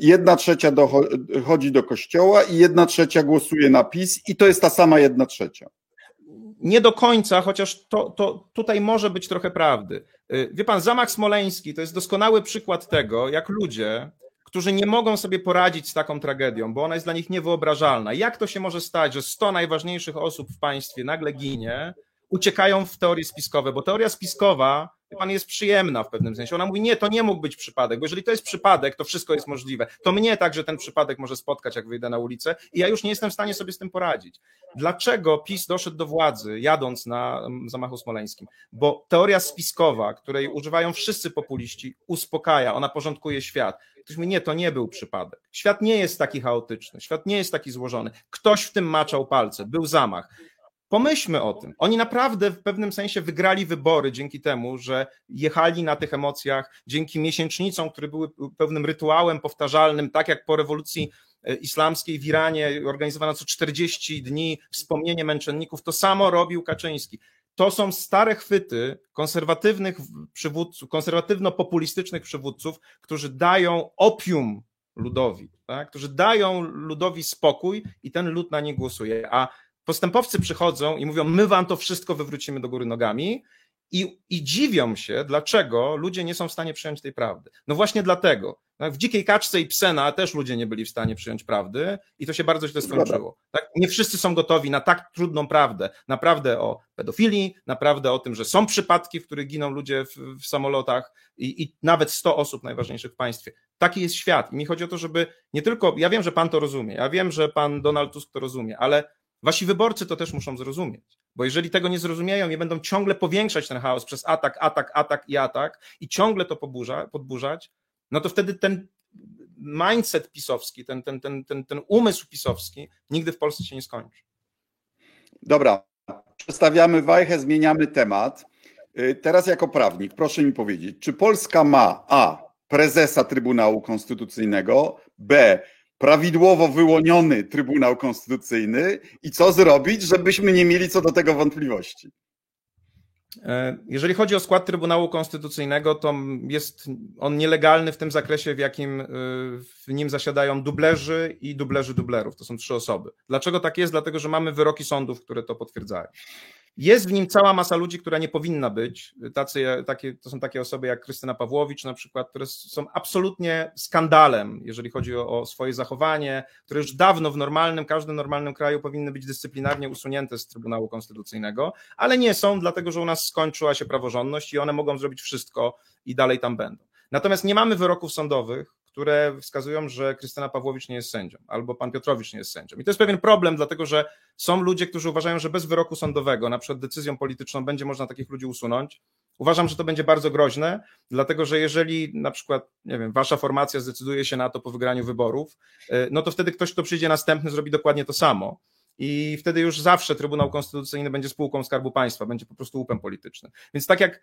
jedna trzecia chodzi do kościoła i jedna trzecia głosuje na PiS i to jest ta sama jedna trzecia. Nie do końca, chociaż to, to tutaj może być trochę prawdy. Y, wie pan, zamach smoleński to jest doskonały przykład tego, jak ludzie, którzy nie mogą sobie poradzić z taką tragedią, bo ona jest dla nich niewyobrażalna. Jak to się może stać, że 100 najważniejszych osób w państwie nagle ginie, uciekają w teorie spiskowe, bo teoria spiskowa pan jest przyjemna w pewnym sensie. Ona mówi, nie, to nie mógł być przypadek, bo jeżeli to jest przypadek, to wszystko jest możliwe. To mnie także ten przypadek może spotkać, jak wyjdę na ulicę i ja już nie jestem w stanie sobie z tym poradzić. Dlaczego PiS doszedł do władzy, jadąc na mm, zamachu smoleńskim? Bo teoria spiskowa, której używają wszyscy populiści, uspokaja, ona porządkuje świat. Ktoś mówi, nie, to nie był przypadek. Świat nie jest taki chaotyczny, świat nie jest taki złożony. Ktoś w tym maczał palce, był zamach Pomyślmy o tym. Oni naprawdę w pewnym sensie wygrali wybory dzięki temu, że jechali na tych emocjach, dzięki miesięcznicom, które były pewnym rytuałem powtarzalnym, tak jak po rewolucji e, islamskiej w Iranie organizowano co 40 dni wspomnienie męczenników, to samo robił Kaczyński. To są stare chwyty konserwatywnych przywódców, konserwatywno-populistycznych przywódców, którzy dają opium ludowi, tak? którzy dają ludowi spokój i ten lud na nie głosuje. A postępowcy przychodzą i mówią: My wam to wszystko wywrócimy do góry nogami. I, I dziwią się, dlaczego ludzie nie są w stanie przyjąć tej prawdy. No właśnie dlatego. Tak? W dzikiej kaczce i psena też ludzie nie byli w stanie przyjąć prawdy i to się bardzo źle skończyło. Tak? Nie wszyscy są gotowi na tak trudną prawdę. Naprawdę o pedofilii, naprawdę o tym, że są przypadki, w których giną ludzie w, w samolotach i, i nawet 100 osób najważniejszych w państwie. Taki jest świat. I mi chodzi o to, żeby nie tylko. Ja wiem, że pan to rozumie, ja wiem, że pan Donald Tusk to rozumie, ale Wasi wyborcy to też muszą zrozumieć, bo jeżeli tego nie zrozumieją i będą ciągle powiększać ten chaos przez atak, atak, atak i atak i ciągle to poburza, podburzać, no to wtedy ten mindset pisowski, ten, ten, ten, ten, ten umysł pisowski nigdy w Polsce się nie skończy. Dobra, przestawiamy wajchę, zmieniamy temat. Y, teraz jako prawnik, proszę mi powiedzieć, czy Polska ma A. prezesa Trybunału Konstytucyjnego, B prawidłowo wyłoniony Trybunał Konstytucyjny i co zrobić, żebyśmy nie mieli co do tego wątpliwości. E, jeżeli chodzi o skład Trybunału Konstytucyjnego, to jest on nielegalny w tym zakresie, w jakim e, w nim zasiadają dublerzy i dublerzy dublerów. To są trzy osoby. Dlaczego tak jest? Dlatego, że mamy wyroki sądów, które to potwierdzają. Jest w nim cała masa ludzi, która nie powinna być. Tacy, takie, to są takie osoby jak Krystyna Pawłowicz na przykład, które są absolutnie skandalem, jeżeli chodzi o, o, swoje zachowanie, które już dawno w normalnym, każdym normalnym kraju powinny być dyscyplinarnie usunięte z Trybunału Konstytucyjnego, ale nie są, dlatego że u nas skończyła się praworządność i one mogą zrobić wszystko i dalej tam będą. Natomiast nie mamy wyroków sądowych, które wskazują, że Krystyna Pawłowicz nie jest sędzią, albo pan Piotrowicz nie jest sędzią. I to jest pewien problem, dlatego że są ludzie, którzy uważają, że bez wyroku sądowego, na przykład decyzją polityczną, będzie można takich ludzi usunąć. Uważam, że to będzie bardzo groźne, dlatego że jeżeli na przykład, nie wiem, wasza formacja zdecyduje się na to po wygraniu wyborów, y, no to wtedy ktoś, kto przyjdzie następny, zrobi dokładnie to samo. I wtedy już zawsze Trybunał Konstytucyjny będzie spółką Skarbu Państwa, będzie po prostu łupem politycznym. Więc tak jak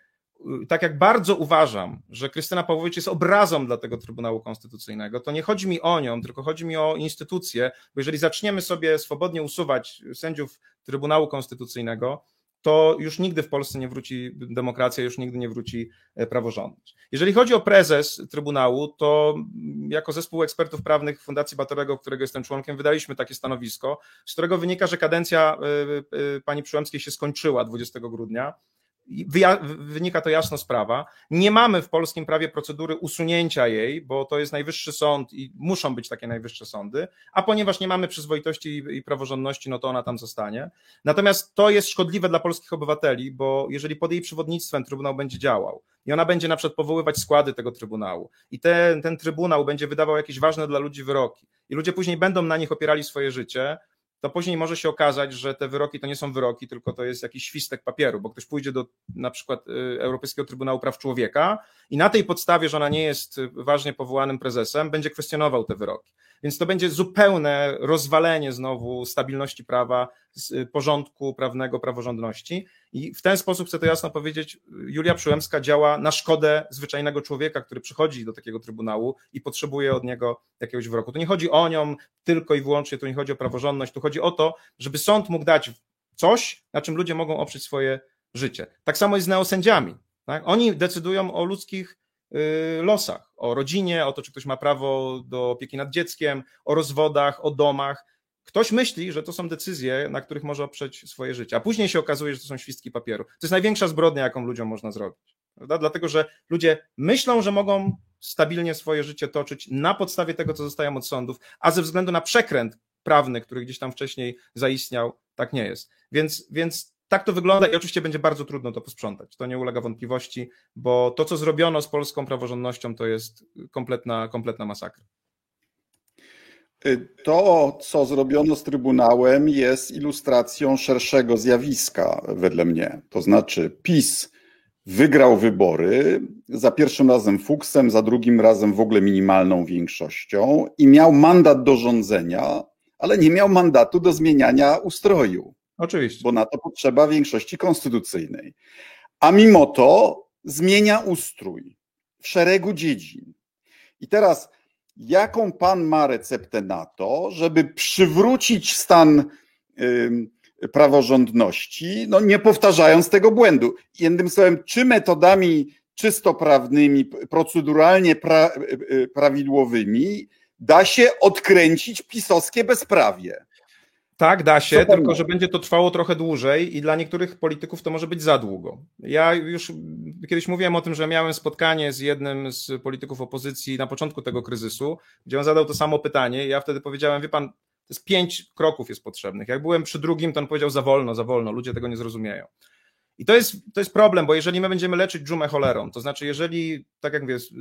tak jak bardzo uważam, że Krystyna Pawłowicz jest obrazą dla tego Trybunału Konstytucyjnego, to nie chodzi mi o nią, tylko chodzi mi o instytucję, bo jeżeli zaczniemy sobie swobodnie usuwać sędziów Trybunału Konstytucyjnego, to już nigdy w Polsce nie wróci demokracja, już nigdy nie wróci e, praworządność. Jeżeli chodzi o prezes Trybunału, to jako zespół ekspertów prawnych Fundacji Batorego, którego jestem członkiem, wydaliśmy takie stanowisko, z którego wynika, że kadencja e, e, pani Przyłębskiej się skończyła 20 grudnia wynika to jasno z prawa. Nie mamy w polskim prawie procedury usunięcia jej, bo to jest najwyższy sąd i muszą być takie najwyższe sądy, a ponieważ nie mamy przyzwoitości i praworządności, no to ona tam zostanie. Natomiast to jest szkodliwe dla polskich obywateli, bo jeżeli pod jej przewodnictwem Trybunał będzie działał i ona będzie na przykład powoływać składy tego Trybunału i ten, ten Trybunał będzie wydawał jakieś ważne dla ludzi wyroki i ludzie później będą na nich opierali swoje życie, to później może się okazać, że te wyroki to nie są wyroki, tylko to jest jakiś świstek papieru, bo ktoś pójdzie do na przykład y, Europejskiego Trybunału Praw Człowieka i na tej podstawie, że ona nie jest ważnie powołanym prezesem, będzie kwestionował te wyroki. Więc to będzie zupełne rozwalenie znowu stabilności prawa, y, porządku prawnego, praworządności. I w ten sposób chcę to jasno powiedzieć, Julia Przyłębska działa na szkodę zwyczajnego człowieka, który przychodzi do takiego trybunału i potrzebuje od niego jakiegoś wyroku. Tu nie chodzi o nią tylko i wyłącznie, tu nie chodzi o praworządność, tu chodzi o to, żeby sąd mógł dać coś, na czym ludzie mogą oprzeć swoje życie. Tak samo jest z neosędziami. Tak? Oni decydują o ludzkich losach, o rodzinie, o to, czy ktoś ma prawo do opieki nad dzieckiem, o rozwodach, o domach. Ktoś myśli, że to są decyzje, na których może oprzeć swoje życie, a później się okazuje, że to są świstki papieru. To jest największa zbrodnia, jaką ludziom można zrobić. Prawda? Dlatego, że ludzie myślą, że mogą stabilnie swoje życie toczyć na podstawie tego, co zostają od sądów, a ze względu na przekręt prawny, który gdzieś tam wcześniej zaistniał, tak nie jest. Więc, więc tak to wygląda i oczywiście będzie bardzo trudno to posprzątać. To nie ulega wątpliwości, bo to, co zrobiono z polską praworządnością, to jest kompletna, kompletna masakra. To, co zrobiono z Trybunałem, jest ilustracją szerszego zjawiska, wedle mnie. To znaczy, PiS wygrał wybory za pierwszym razem fuksem, za drugim razem w ogóle minimalną większością i miał mandat do rządzenia, ale nie miał mandatu do zmieniania ustroju. Oczywiście. Bo na to potrzeba większości konstytucyjnej. A mimo to zmienia ustrój w szeregu dziedzin. I teraz, jaką pan ma receptę na to, żeby przywrócić stan praworządności, no nie powtarzając tego błędu? Jednym słowem, czy metodami czysto prawnymi, proceduralnie pra, prawidłowymi da się odkręcić pisowskie bezprawie? Tak, da się, tylko że będzie to trwało trochę dłużej i dla niektórych polityków to może być za długo. Ja już kiedyś mówiłem o tym, że miałem spotkanie z jednym z polityków opozycji na początku tego kryzysu, gdzie on zadał to samo pytanie. I ja wtedy powiedziałem, wie pan, to jest pięć kroków jest potrzebnych. Jak byłem przy drugim, to on powiedział za wolno, za wolno, ludzie tego nie zrozumieją. I to jest, to jest problem, bo jeżeli my będziemy leczyć dżumę cholerą, to znaczy jeżeli, tak jak wiesz,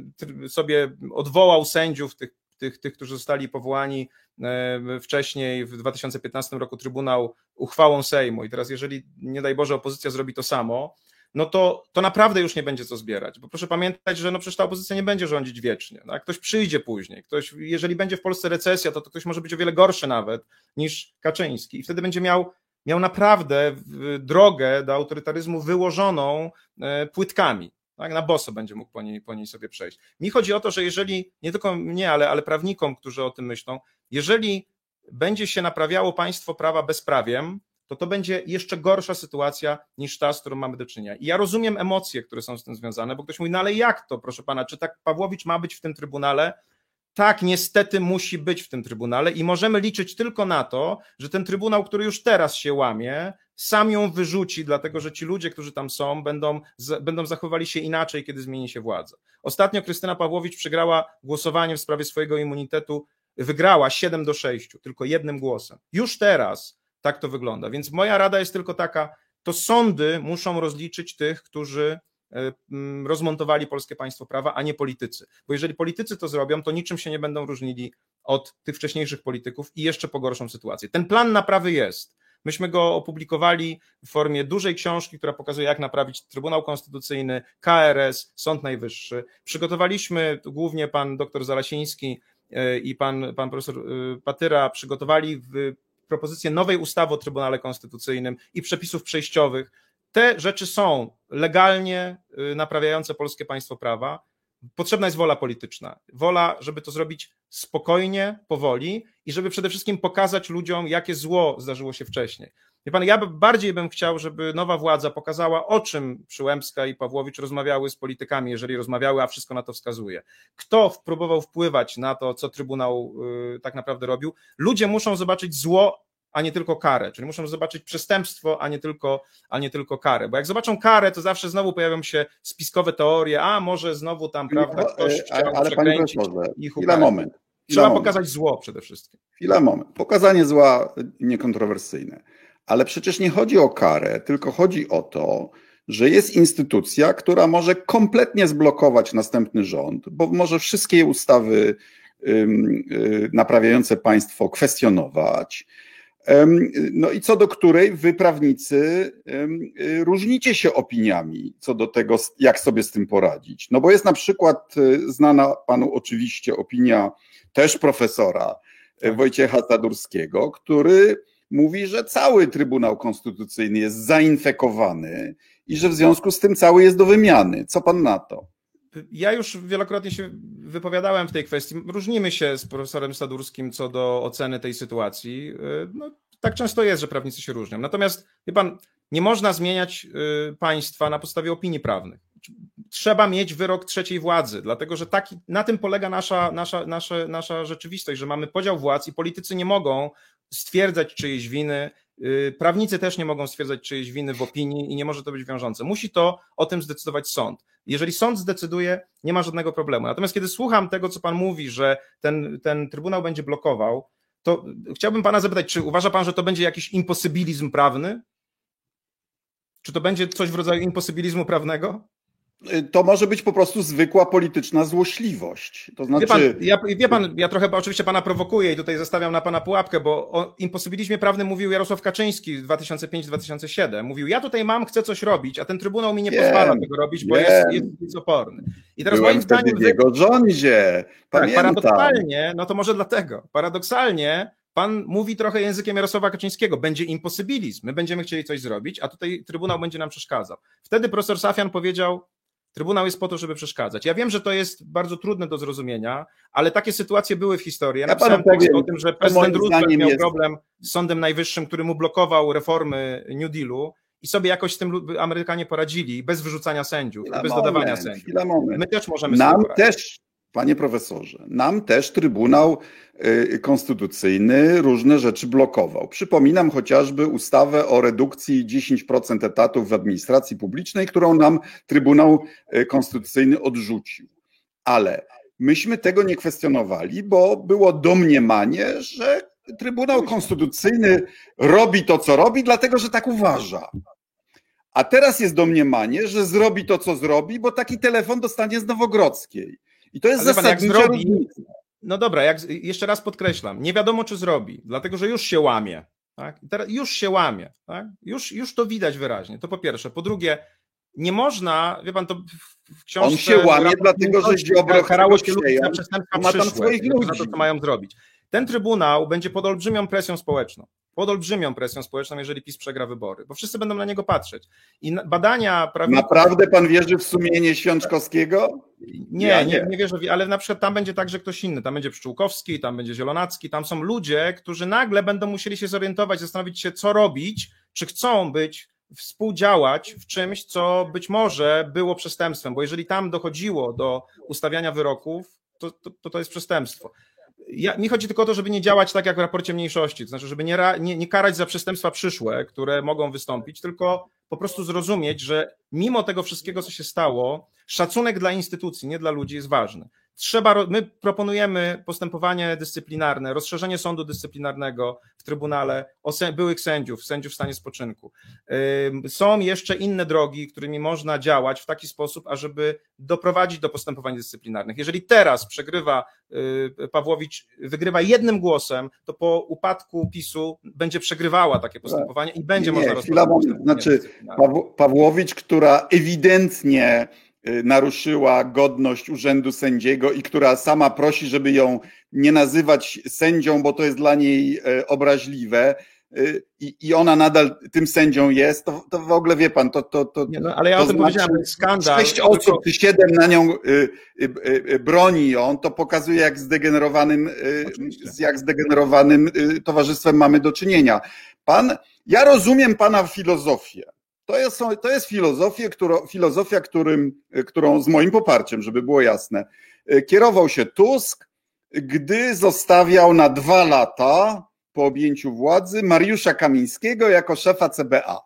sobie odwołał sędziów tych tych, tych, którzy zostali powołani e, wcześniej, w 2015 roku Trybunał uchwałą Sejmu i teraz jeżeli, nie daj Boże, opozycja zrobi to samo, no to, to naprawdę już nie będzie co zbierać. Bo proszę pamiętać, że no przecież ta opozycja nie będzie rządzić wiecznie. Tak? Ktoś przyjdzie później. Ktoś, jeżeli będzie w Polsce recesja, to, to ktoś może być o wiele gorszy nawet niż Kaczyński. I wtedy będzie miał, miał naprawdę drogę do autorytaryzmu wyłożoną e, płytkami tak, na boso będzie mógł po niej, po niej sobie przejść. Mi chodzi o to, że jeżeli, nie tylko mnie, ale, ale prawnikom, którzy o tym myślą, jeżeli będzie się naprawiało państwo prawa bezprawiem, to to będzie jeszcze gorsza sytuacja niż ta, z którą mamy do czynienia. I ja rozumiem emocje, które są z tym związane, bo ktoś mówi, no ale jak to, proszę pana, czy tak Pawłowicz ma być w tym trybunale? Tak, niestety musi być w tym trybunale i możemy liczyć tylko na to, że ten trybunał, który już teraz się łamie, sam ją wyrzuci, dlatego że ci ludzie, którzy tam są, będą, będą zachowywali się inaczej, kiedy zmieni się władza. Ostatnio Krystyna Pawłowicz przegrała głosowanie w sprawie swojego immunitetu, wygrała 7 do 6, tylko jednym głosem. Już teraz tak to wygląda. Więc moja rada jest tylko taka: to sądy muszą rozliczyć tych, którzy rozmontowali polskie państwo prawa, a nie politycy. Bo jeżeli politycy to zrobią, to niczym się nie będą różnili od tych wcześniejszych polityków i jeszcze pogorszą sytuację. Ten plan naprawy jest. Myśmy go opublikowali w formie dużej książki, która pokazuje, jak naprawić Trybunał Konstytucyjny, KRS, Sąd Najwyższy. Przygotowaliśmy, głównie pan doktor Zalasiński e, i pan, pan profesor e, Patyra przygotowali propozycję nowej ustawy o Trybunale Konstytucyjnym i przepisów przejściowych. Te rzeczy są legalnie e, naprawiające polskie państwo prawa. Potrzebna jest wola polityczna. Wola, żeby to zrobić spokojnie, powoli i żeby przede wszystkim pokazać ludziom, jakie zło zdarzyło się wcześniej. Wie pan, ja bardziej bym chciał, żeby nowa władza pokazała, o czym Przyłębska i Pawłowicz rozmawiały z politykami, jeżeli rozmawiały, a wszystko na to wskazuje. Kto próbował wpływać na to, co Trybunał y, tak naprawdę robił. Ludzie muszą zobaczyć zło, a nie tylko karę. Czyli muszą zobaczyć przestępstwo, a nie tylko, a nie tylko karę. Bo jak zobaczą karę, to zawsze znowu pojawią się spiskowe teorie, a może znowu tam, prawda, ktoś no, chciał ale przekręcić ich Chwila, moment. Trzeba moment. pokazać zło przede wszystkim. Chwila, moment. Pokazanie zła niekontrowersyjne. Ale przecież nie chodzi o karę, tylko chodzi o to, że jest instytucja, która może kompletnie zblokować następny rząd, bo może wszystkie ustawy y, naprawiające państwo kwestionować, no i co do której wy, prawnicy, y, różnicie się opiniami co do tego, jak sobie z tym poradzić. No bo jest na przykład y, znana panu oczywiście opinia też profesora y, tak. Wojciecha Zadurskiego, który mówi, że cały Trybunał Konstytucyjny jest zainfekowany i że w związku z tym cały jest do wymiany. Co pan na to? Ja już wielokrotnie się wypowiadałem w tej kwestii. Różnimy się z profesorem Sadurskim co do oceny tej sytuacji. No, tak często jest, że prawnicy się różnią. Natomiast, wie pan, nie można zmieniać y, państwa na podstawie opinii prawnych. Trzeba mieć wyrok trzeciej władzy, dlatego że taki, na tym polega nasza, nasza, nasza, nasza rzeczywistość, że mamy podział władz i politycy nie mogą stwierdzać czyjejś winy, y, prawnicy też nie mogą stwierdzać czyjejś winy w opinii i nie może to być wiążące. Musi to o tym zdecydować sąd. Jeżeli sąd zdecyduje, nie ma żadnego problemu. Natomiast kiedy słucham tego, co pan mówi, że ten, ten trybunał będzie blokował, to chciałbym pana zapytać, czy uważa pan, że to będzie jakiś imposybilizm prawny? Czy to będzie coś w rodzaju imposybilizmu prawnego? To może być po prostu zwykła polityczna złośliwość. To znaczy... Wie pan, ja, wie pan, ja trochę oczywiście pana prowokuję i tutaj zostawiam na pana pułapkę, bo o imposybilizmie prawnym mówił Jarosław Kaczyński 2005-2007. Mówił, ja tutaj mam, chcę coś robić, a ten Trybunał mi nie wiem, pozwala tego robić, bo jest, jest, jest oporny. I teraz Byłem moim zdaniem... w jego rządzie, Tak, paradoksalnie, no to może dlatego, paradoksalnie pan mówi trochę językiem Jarosława Kaczyńskiego, będzie imposybilizm, my będziemy chcieli coś zrobić, a tutaj Trybunał będzie nam przeszkadzał. Wtedy profesor Safian powiedział, Trybunał jest po to, żeby przeszkadzać. Ja wiem, że to jest bardzo trudne do zrozumienia, ale takie sytuacje były w historii. Ja, ja napisałem tekst o tym, że prezydent Roosevelt miał jest... problem z Sądem Najwyższym, który mu blokował reformy New Dealu i sobie jakoś z tym Amerykanie poradzili, bez wyrzucania sędziów, chwila bez moment, dodawania sędziów. My też możemy Nam też Panie profesorze, nam też Trybunał y, Konstytucyjny różne rzeczy blokował. Przypominam chociażby ustawę o redukcji 10% etatów w administracji publicznej, którą nam Trybunał y, Konstytucyjny odrzucił. Ale myśmy tego nie kwestionowali, bo było domniemanie, że Trybunał Konstytucyjny robi to, co robi, dlatego że tak uważa. A teraz jest domniemanie, że zrobi to, co zrobi, bo taki telefon dostanie z Nowogrodzkiej. I to jest Ale zasadnicza pan, jak zrobi, No dobra, jak, jeszcze raz podkreślam, nie wiadomo czy zrobi, dlatego że już się łamie. Tak? teraz już się łamie. Tak? Już, już to widać wyraźnie. To po pierwsze. Po drugie, nie można, wie pan, to w książce... On się łamie, dlatego że Ziobro karało się ludzi za przestępstwa przyszłe, za to, co mają zrobić. Ten trybunał będzie pod olbrzymią presją społeczną pod olbrzymią presją społeczną, jeżeli PiS przegra wybory, bo wszyscy będą na niego patrzeć. I badania prawie... Naprawdę pan wierzy w sumienie Świączkowskiego? Nie, ja nie, nie, nie wierzę, ale na przykład tam będzie także ktoś inny, tam będzie Pszczółkowski, tam będzie Zielonacki, tam są ludzie, którzy nagle będą musieli się zorientować, zastanowić się, co robić, czy chcą być współdziałać w czymś, co być może było przestępstwem, bo jeżeli tam dochodziło do ustawiania wyroków, to to, to jest przestępstwo ja, mi chodzi tylko o to, żeby nie działać tak jak w raporcie mniejszości, to znaczy, żeby nie, nie, nie karać za przestępstwa przyszłe, które mogą wystąpić, tylko po prostu zrozumieć, że mimo tego wszystkiego, co się stało, szacunek dla instytucji, nie dla ludzi jest ważny. Trzeba, my proponujemy postępowanie dyscyplinarne, rozszerzenie sądu dyscyplinarnego w Trybunale o byłych sędziów, sędziów w stanie spoczynku. Są jeszcze inne drogi, którymi można działać w taki sposób, ażeby doprowadzić do postępowań dyscyplinarnych. Jeżeli teraz przegrywa y, Pawłowicz, wygrywa jednym głosem, to po upadku PiSu będzie przegrywała takie postępowanie i będzie nie, można rozpocząć. Znaczy, Pawłowicz, która ewidentnie naruszyła godność urzędu sędziego i która sama prosi, żeby ją nie nazywać sędzią, bo to jest dla niej e, obraźliwe. Y, I, i ona nadal tym sędzią jest, to, to w ogóle wie pan, to. to, to nie, no, ale ja o tym znaczy, powiedziałem, skandal. Sześć osób czy siedem na nią y, y, broni ją, to pokazuje, jak zdegenerowanym, jak zdegenerowanym towarzystwem mamy do czynienia. Pan, ja rozumiem pana filozofię. To jest, to jest filozofia, którą, filozofia którym, którą z moim poparciem, żeby było jasne, kierował się Tusk, gdy zostawiał na dwa lata po objęciu władzy Mariusza Kamińskiego jako szefa CBA.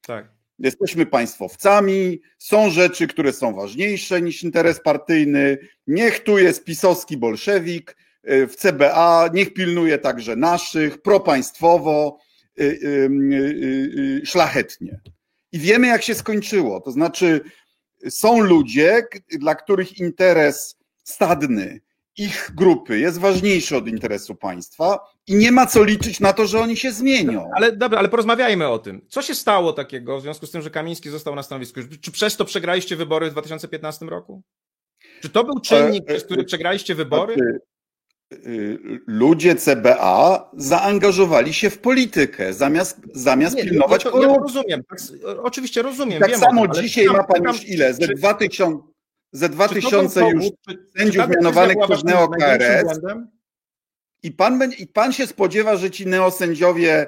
Tak. Jesteśmy państwowcami, są rzeczy, które są ważniejsze niż interes partyjny. Niech tu jest pisowski bolszewik w CBA, niech pilnuje także naszych, propaństwowo, y, szlachetnie. I wiemy, jak się skończyło. To znaczy, są ludzie, dla których interes stadny ich grupy jest ważniejszy od interesu państwa i nie ma co liczyć na to, że oni się zmienią. Ale dobra, ale porozmawiajmy o tym. Co się stało takiego w związku z tym, że Kamiński został na stanowisku? Czy przez to przegraliście wybory w 2015 roku? Czy to był czynnik, e, przez który przegraliście wybory? Znaczy, ludzie CBA zaangażowali się w politykę, zamiast, zamiast nie, pilnować ja. Ja rozumiem, tak, oczywiście rozumiem. Tak samo tym, dzisiaj ma pan już ile? Ze 2000, ze 2000 już sędziów mianowanych przez neo-KRS. I pan, I pan się spodziewa, że ci neosędziowie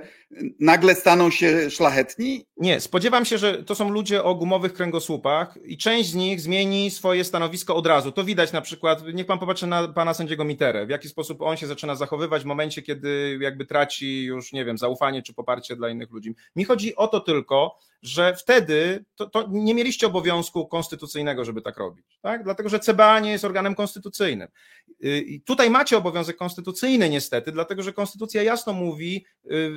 nagle staną się szlachetni? Nie, spodziewam się, że to są ludzie o gumowych kręgosłupach i część z nich zmieni swoje stanowisko od razu. To widać na przykład, niech pan popatrzy na pana sędziego Miterę, w jaki sposób on się zaczyna zachowywać w momencie, kiedy jakby traci już, nie wiem, zaufanie czy poparcie dla innych ludzi. Mi chodzi o to tylko, że wtedy to, to, nie mieliście obowiązku konstytucyjnego, żeby tak robić, tak? Dlatego, że CBA nie jest organem konstytucyjnym. Y, I tutaj macie obowiązek konstytucyjny niestety, dlatego, że konstytucja jasno mówi, y,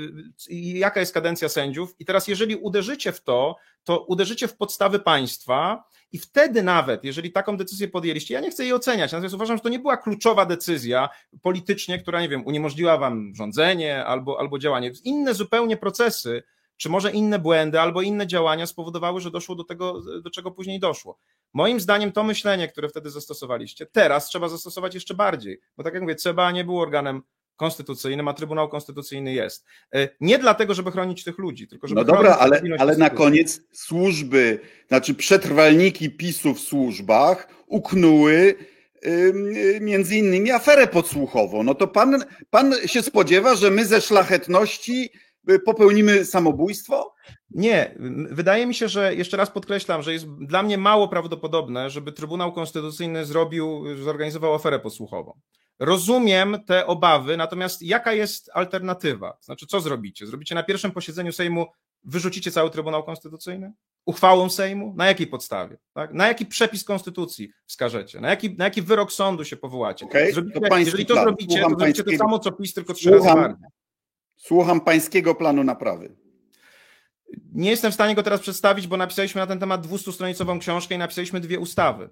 jaka jest kadencja sędziów i teraz jeżeli uderzycie w to, to uderzycie w podstawy państwa i wtedy nawet, jeżeli taką decyzję podjęliście, ja nie chcę jej oceniać, natomiast uważam, że to nie była kluczowa decyzja politycznie, która, nie wiem, uniemożliwiła wam rządzenie albo, albo działanie. Inne zupełnie procesy czy może inne błędy albo inne działania spowodowały, że doszło do tego, do czego później doszło. Moim zdaniem to myślenie, które wtedy zastosowaliście, teraz trzeba zastosować jeszcze bardziej, bo tak jak mówię, CBA nie było organem konstytucyjnym, a Trybunał Konstytucyjny jest. E, nie dlatego, żeby chronić tych ludzi, tylko żeby No dobra, ale, ale na koniec służby, znaczy przetrwalniki PiSu w służbach uknęły między innymi aferę podsłuchową. No to pan, pan się spodziewa, że my ze szlachetności y, popełnimy samobójstwo? Nie, wydaje mi się, że jeszcze raz podkreślam, że jest dla mnie mało prawdopodobne, żeby Trybunał Konstytucyjny zrobił, zorganizował aferę podsłuchową. Rozumiem te obawy, natomiast jaka jest alternatywa? Znaczy, co zrobicie? Zrobicie na pierwszym posiedzeniu Sejmu, wyrzucicie cały Trybunał Konstytucyjny? Uchwałą Sejmu? Na jakiej podstawie? Tak? Na jaki przepis Konstytucji wskażecie? Na jaki, na jaki wyrok sądu się powołacie? Okay, zrobicie, to jeżeli to plan. zrobicie, Słucham to zrobicie to samo, co PiS, tylko trzy Słucham, razy bardziej. Słucham pańskiego planu naprawy. Nie jestem w stanie go teraz przedstawić, bo napisaliśmy na ten temat 200-stronicową książkę i napisaliśmy dwie ustawy.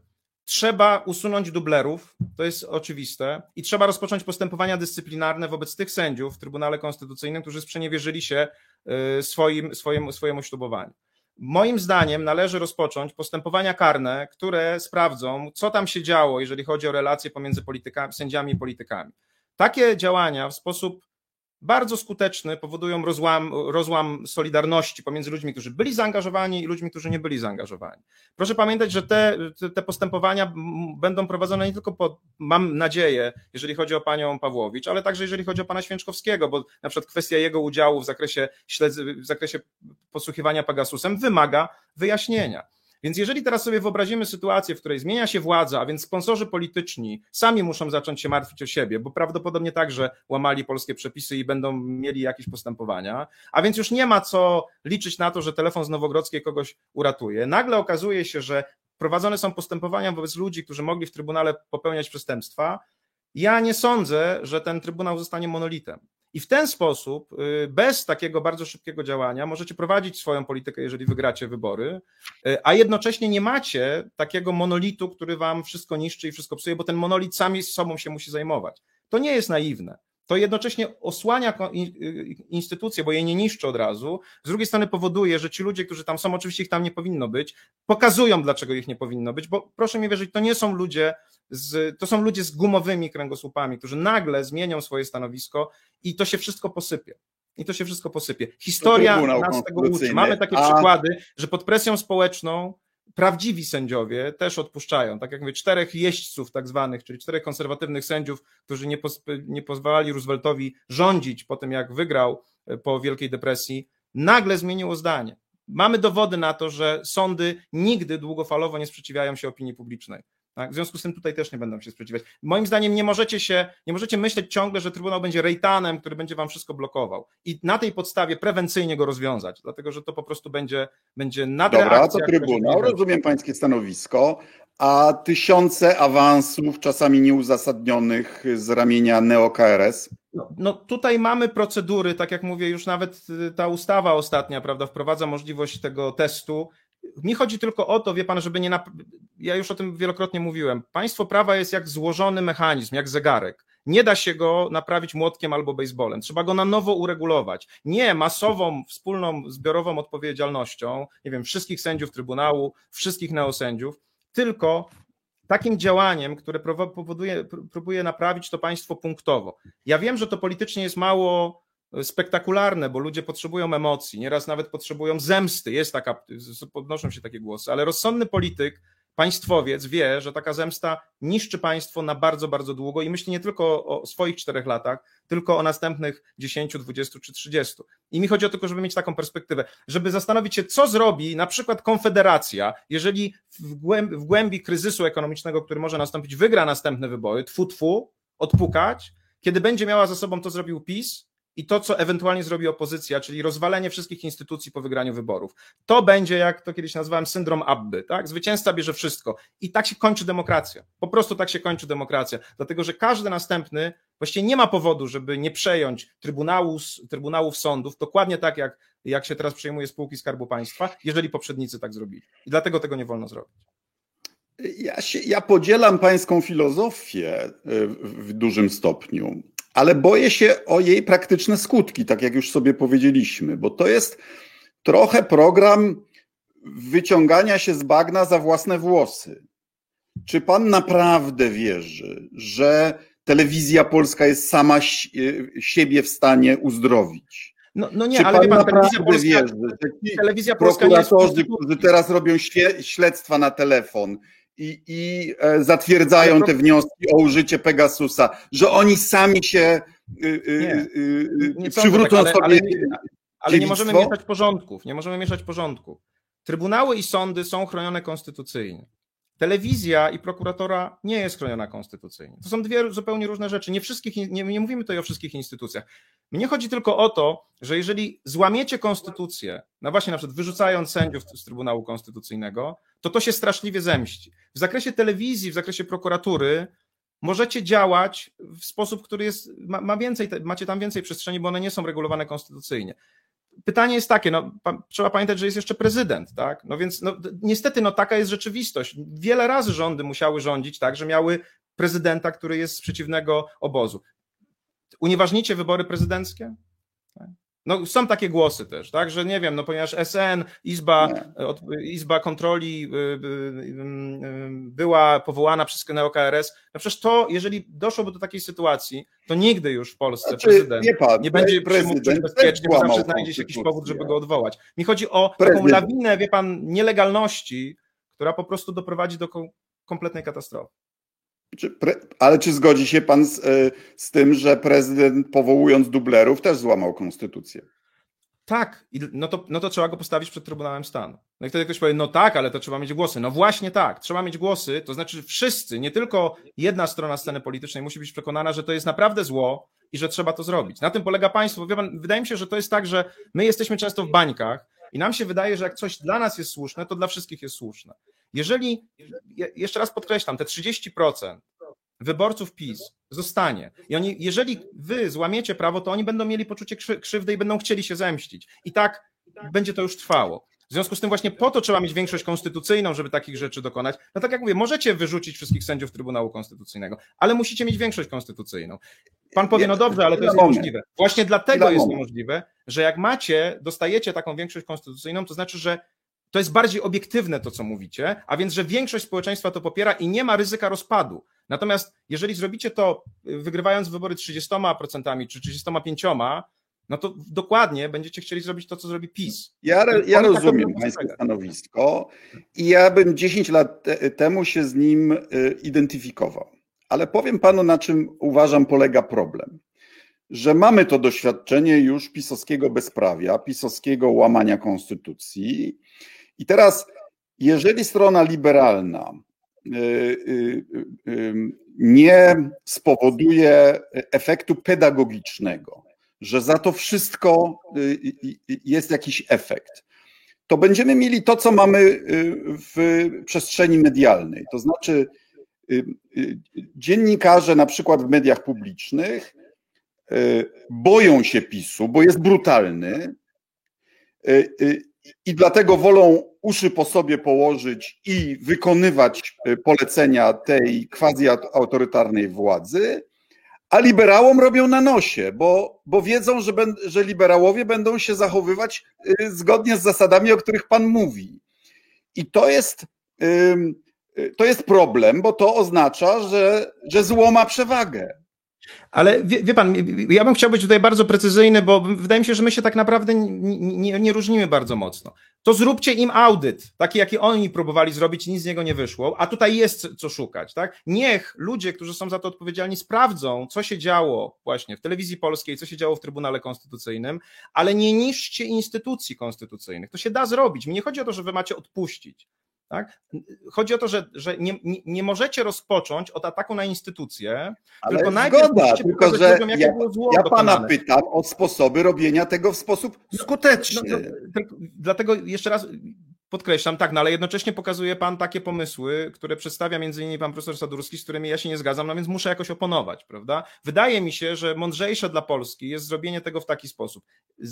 Trzeba usunąć dublerów, to jest oczywiste, i trzeba rozpocząć postępowania dyscyplinarne wobec tych sędziów w Trybunale Konstytucyjnym, którzy sprzeniewierzyli się y, swoim, swojemu, swojemu ślubowaniu. Moim zdaniem należy rozpocząć postępowania karne, które sprawdzą, co tam się działo, jeżeli chodzi o relacje pomiędzy politykami, sędziami i politykami. Takie działania w sposób bardzo skuteczny, powodują rozłam, rozłam solidarności pomiędzy ludźmi, którzy byli zaangażowani i ludźmi, którzy nie byli zaangażowani. Proszę pamiętać, że te, te postępowania będą prowadzone nie tylko pod, mam nadzieję, jeżeli chodzi o panią Pawłowicz, ale także jeżeli chodzi o pana Święczkowskiego, bo na przykład kwestia jego udziału w zakresie, w zakresie posłuchiwania Pegasusem wymaga wyjaśnienia. Więc jeżeli teraz sobie wyobrazimy sytuację, w której zmienia się władza, a więc sponsorzy polityczni sami muszą zacząć się martwić o siebie, bo prawdopodobnie także łamali polskie przepisy i będą mieli jakieś postępowania, a więc już nie ma co liczyć na to, że telefon z Nowogrodzkiej kogoś uratuje. Nagle okazuje się, że prowadzone są postępowania wobec ludzi, którzy mogli w Trybunale popełniać przestępstwa. Ja nie sądzę, że ten Trybunał zostanie monolitem. I w ten sposób, y, bez takiego bardzo szybkiego działania, możecie prowadzić swoją politykę, jeżeli wygracie wybory, y, a jednocześnie nie macie takiego monolitu, który wam wszystko niszczy i wszystko psuje, bo ten monolit sami z sobą się musi zajmować. To nie jest naiwne. To jednocześnie osłania y, instytucje, bo je nie niszczy od razu. Z drugiej strony powoduje, że ci ludzie, którzy tam są, oczywiście ich tam nie powinno być, pokazują, dlaczego ich nie powinno być, bo proszę mi wierzyć, to nie są ludzie, z, to są ludzie z gumowymi kręgosłupami, którzy nagle zmienią swoje stanowisko i to się wszystko posypie. I to się wszystko posypie. Historia nas tego uczy. Mamy takie A... przykłady, że pod presją społeczną prawdziwi sędziowie też odpuszczają. Tak jak mówię, czterech jeźdźców tak zwanych, czyli czterech konserwatywnych sędziów, którzy nie, nie pozwalali Rooseveltowi rządzić po tym, jak wygrał e, po Wielkiej Depresji, nagle zmieniło zdanie. Mamy dowody na to, że sądy nigdy długofalowo nie sprzeciwiają się opinii publicznej. Tak? W związku z tym tutaj też nie będą się sprzeciwiać. Moim zdaniem nie możecie się, nie możecie myśleć ciągle, że Trybunał będzie rejtanem, który będzie wam wszystko blokował i na tej podstawie prewencyjnie go rozwiązać, dlatego że to po prostu będzie, będzie nadreakcja. Dobra, to Trybunał, rozumiem pańskie stanowisko, a tysiące awansów, czasami nieuzasadnionych z ramienia neo-KRS? No, no, tutaj mamy procedury, tak jak mówię, już nawet ta ustawa ostatnia, prawda, wprowadza możliwość tego testu mi chodzi tylko o to, wie pan, żeby nie. Nap... Ja już o tym wielokrotnie mówiłem. Państwo prawa jest jak złożony mechanizm, jak zegarek. Nie da się go naprawić młotkiem albo baseballem. Trzeba go na nowo uregulować. Nie masową, wspólną, zbiorową odpowiedzialnością, nie wiem, wszystkich sędziów Trybunału, wszystkich neosędziów, tylko takim działaniem, które powoduje, próbuje naprawić to państwo punktowo. Ja wiem, że to politycznie jest mało spektakularne, bo ludzie potrzebują emocji, nieraz nawet potrzebują zemsty. Jest taka, podnoszą się takie głosy, ale rozsądny polityk, państwowiec wie, że taka zemsta niszczy państwo na bardzo, bardzo długo i myśli nie tylko o swoich czterech latach, tylko o następnych 10, 20 czy 30. I mi chodzi o to, żeby mieć taką perspektywę, żeby zastanowić się, co zrobi na przykład Konfederacja, jeżeli w głębi, w głębi kryzysu ekonomicznego, który może nastąpić, wygra następne wybory, tfu, tfu, odpukać, kiedy będzie miała za sobą to zrobił PiS, i to, co ewentualnie zrobi opozycja, czyli rozwalenie wszystkich instytucji po wygraniu wyborów. To będzie, jak to kiedyś nazwałem, syndrom Abby, tak? Zwycięzca bierze wszystko. I tak się kończy demokracja. Po prostu tak się kończy demokracja. Dlatego, że każdy następny właściwie nie ma powodu, żeby nie przejąć trybunału, trybunałów sądów, dokładnie tak, jak, jak się teraz przejmuje spółki Skarbu Państwa, jeżeli poprzednicy tak zrobili. I dlatego tego nie wolno zrobić. Ja, się, ja podzielam pańską filozofię w, w dużym stopniu ale boję się o jej praktyczne skutki, tak jak już sobie powiedzieliśmy, bo to jest trochę program wyciągania się z bagna za własne włosy. Czy pan naprawdę wierzy, że telewizja polska jest sama siebie w stanie uzdrowić. No, no nie, Czy ale pan, pan telewizja polska, wierzy, że telewizja polska prokuratorzy, którzy teraz robią śledztwa na telefon i, i e, zatwierdzają te wnioski o użycie Pegasusa, że oni sami się y, y, nie, y, nie przywrócą tak, ale, sobie. Ale, ale nie możemy mieszać porządków. Nie możemy mieszać porządków. Trybunały i sądy są chronione konstytucyjnie. Telewizja i prokuratora nie jest chroniona konstytucyjnie. To są dwie zupełnie różne rzeczy. Nie, wszystkich, nie, nie mówimy tutaj o wszystkich instytucjach. Mnie chodzi tylko o to, że jeżeli złamiecie konstytucję, no właśnie na przykład wyrzucając sędziów z Trybunału Konstytucyjnego, to to się straszliwie zemści. W zakresie telewizji, w zakresie prokuratury możecie działać w sposób, który jest, ma, ma więcej, macie tam więcej przestrzeni, bo one nie są regulowane konstytucyjnie pytanie jest takie, no, pa, trzeba pamiętać, że jest jeszcze prezydent, tak? No więc no, niestety no, taka jest rzeczywistość. Wiele razy rządy musiały rządzić tak, że miały prezydenta, który jest z przeciwnego obozu. Unieważnicie wybory prezydenckie? No, są takie głosy też, tak, że nie wiem, no ponieważ SN, Izba, Izba Kontroli y, y, była powołana przez KNO-KRS, no przecież to, jeżeli doszłoby do takiej sytuacji, to nigdy już w Polsce znaczy, prezydent nie, pan, nie będzie mógł bezpiecznie, bo zawsze znajdzie się jakiś powód, żeby go odwołać. Mi chodzi o prezydent. taką lawinę, wie pan, nielegalności, która po prostu doprowadzi do kompletnej katastrofy. Ale czy zgodzi się pan z, e, z, tym, że prezydent powołując dublerów też złamał konstytucję? Tak, no to, no to trzeba go postawić przed Trybunałem Stanu. No i wtedy ktoś powie, no tak, ale to trzeba mieć głosy. No właśnie tak, trzeba mieć głosy, to znaczy wszyscy, nie tylko jedna strona sceny politycznej musi być przekonana, że to jest naprawdę zło i że trzeba to zrobić. Na tym polega państwo. Pan, wydaje mi się, że to jest tak, że my jesteśmy często w bańkach i nam się wydaje, że jak coś dla nas jest słuszne, to dla wszystkich jest słuszne. Jeżeli, jeszcze raz podkreślam, te 30% wyborców PiS zostanie i oni, jeżeli wy złamiecie prawo, to oni będą mieli poczucie krzywdy i będą chcieli się zemścić. I tak będzie to już trwało. W związku z tym właśnie po to trzeba mieć większość konstytucyjną, żeby takich rzeczy dokonać. No tak jak mówię, możecie wyrzucić wszystkich sędziów Trybunału Konstytucyjnego, ale musicie mieć większość konstytucyjną. Pan powie, no dobrze, ale to jest niemożliwe. Właśnie dlatego jest niemożliwe, że jak macie, dostajecie taką większość konstytucyjną, to znaczy, że to jest bardziej obiektywne to, co mówicie, a więc, że większość społeczeństwa to popiera i nie ma ryzyka rozpadu. Natomiast jeżeli zrobicie to y, wygrywając wybory 30% czy 35%, no to dokładnie będziecie chcieli zrobić to, co zrobi PiS. Ja, ja rozumiem Pańskie stanowisko i ja bym 10 lat te, temu się z nim y, identyfikował. Ale powiem Panu, na czym uważam polega problem. Że mamy to doświadczenie już pisowskiego bezprawia, pisowskiego łamania konstytucji i teraz, jeżeli strona liberalna y, y, y, nie spowoduje efektu pedagogicznego, że za to wszystko jest jakiś efekt, to będziemy mieli to, co mamy w przestrzeni medialnej. To znaczy, dziennikarze, na przykład w mediach publicznych, boją się PiSu, bo jest brutalny i dlatego wolą uszy po sobie położyć i wykonywać e, polecenia tej quasi-autorytarnej władzy, a liberałom robią na nosie, bo, bo wiedzą, że, ben, że liberałowie będą się zachowywać e, zgodnie z zasadami, o których Pan mówi. I to jest, to jest problem, bo to oznacza, że, że zło ma przewagę. Ale wie, wie, pan, ja bym chciał być tutaj bardzo precyzyjny, bo wydaje mi się, że my się tak naprawdę nie, nie, różnimy bardzo mocno. To zróbcie im audyt, taki jaki oni próbowali zrobić, nic z niego nie wyszło, a tutaj jest co szukać, tak? Niech ludzie, którzy są za to odpowiedzialni, sprawdzą, co się działo właśnie w telewizji polskiej, co się działo w Trybunale Konstytucyjnym, ale nie niszczcie instytucji konstytucyjnych. To się da zrobić. Mi nie chodzi o to, że wy macie odpuścić. Tak? Chodzi o to, że, że nie, nie, możecie rozpocząć od ataku na instytucje, Ale tylko najpierw zgoda, tylko że jakie ja, było zło Ja dokonane. pana pytam o sposoby robienia tego w sposób skuteczny. No, no, dlatego jeszcze raz podkreślam, tak, no ale jednocześnie pokazuje pan takie pomysły, które przedstawia między innymi pan profesor Sadurski, z którymi ja się nie zgadzam, no więc muszę jakoś oponować, prawda? Wydaje mi się, że mądrzejsze dla Polski jest zrobienie tego w taki sposób.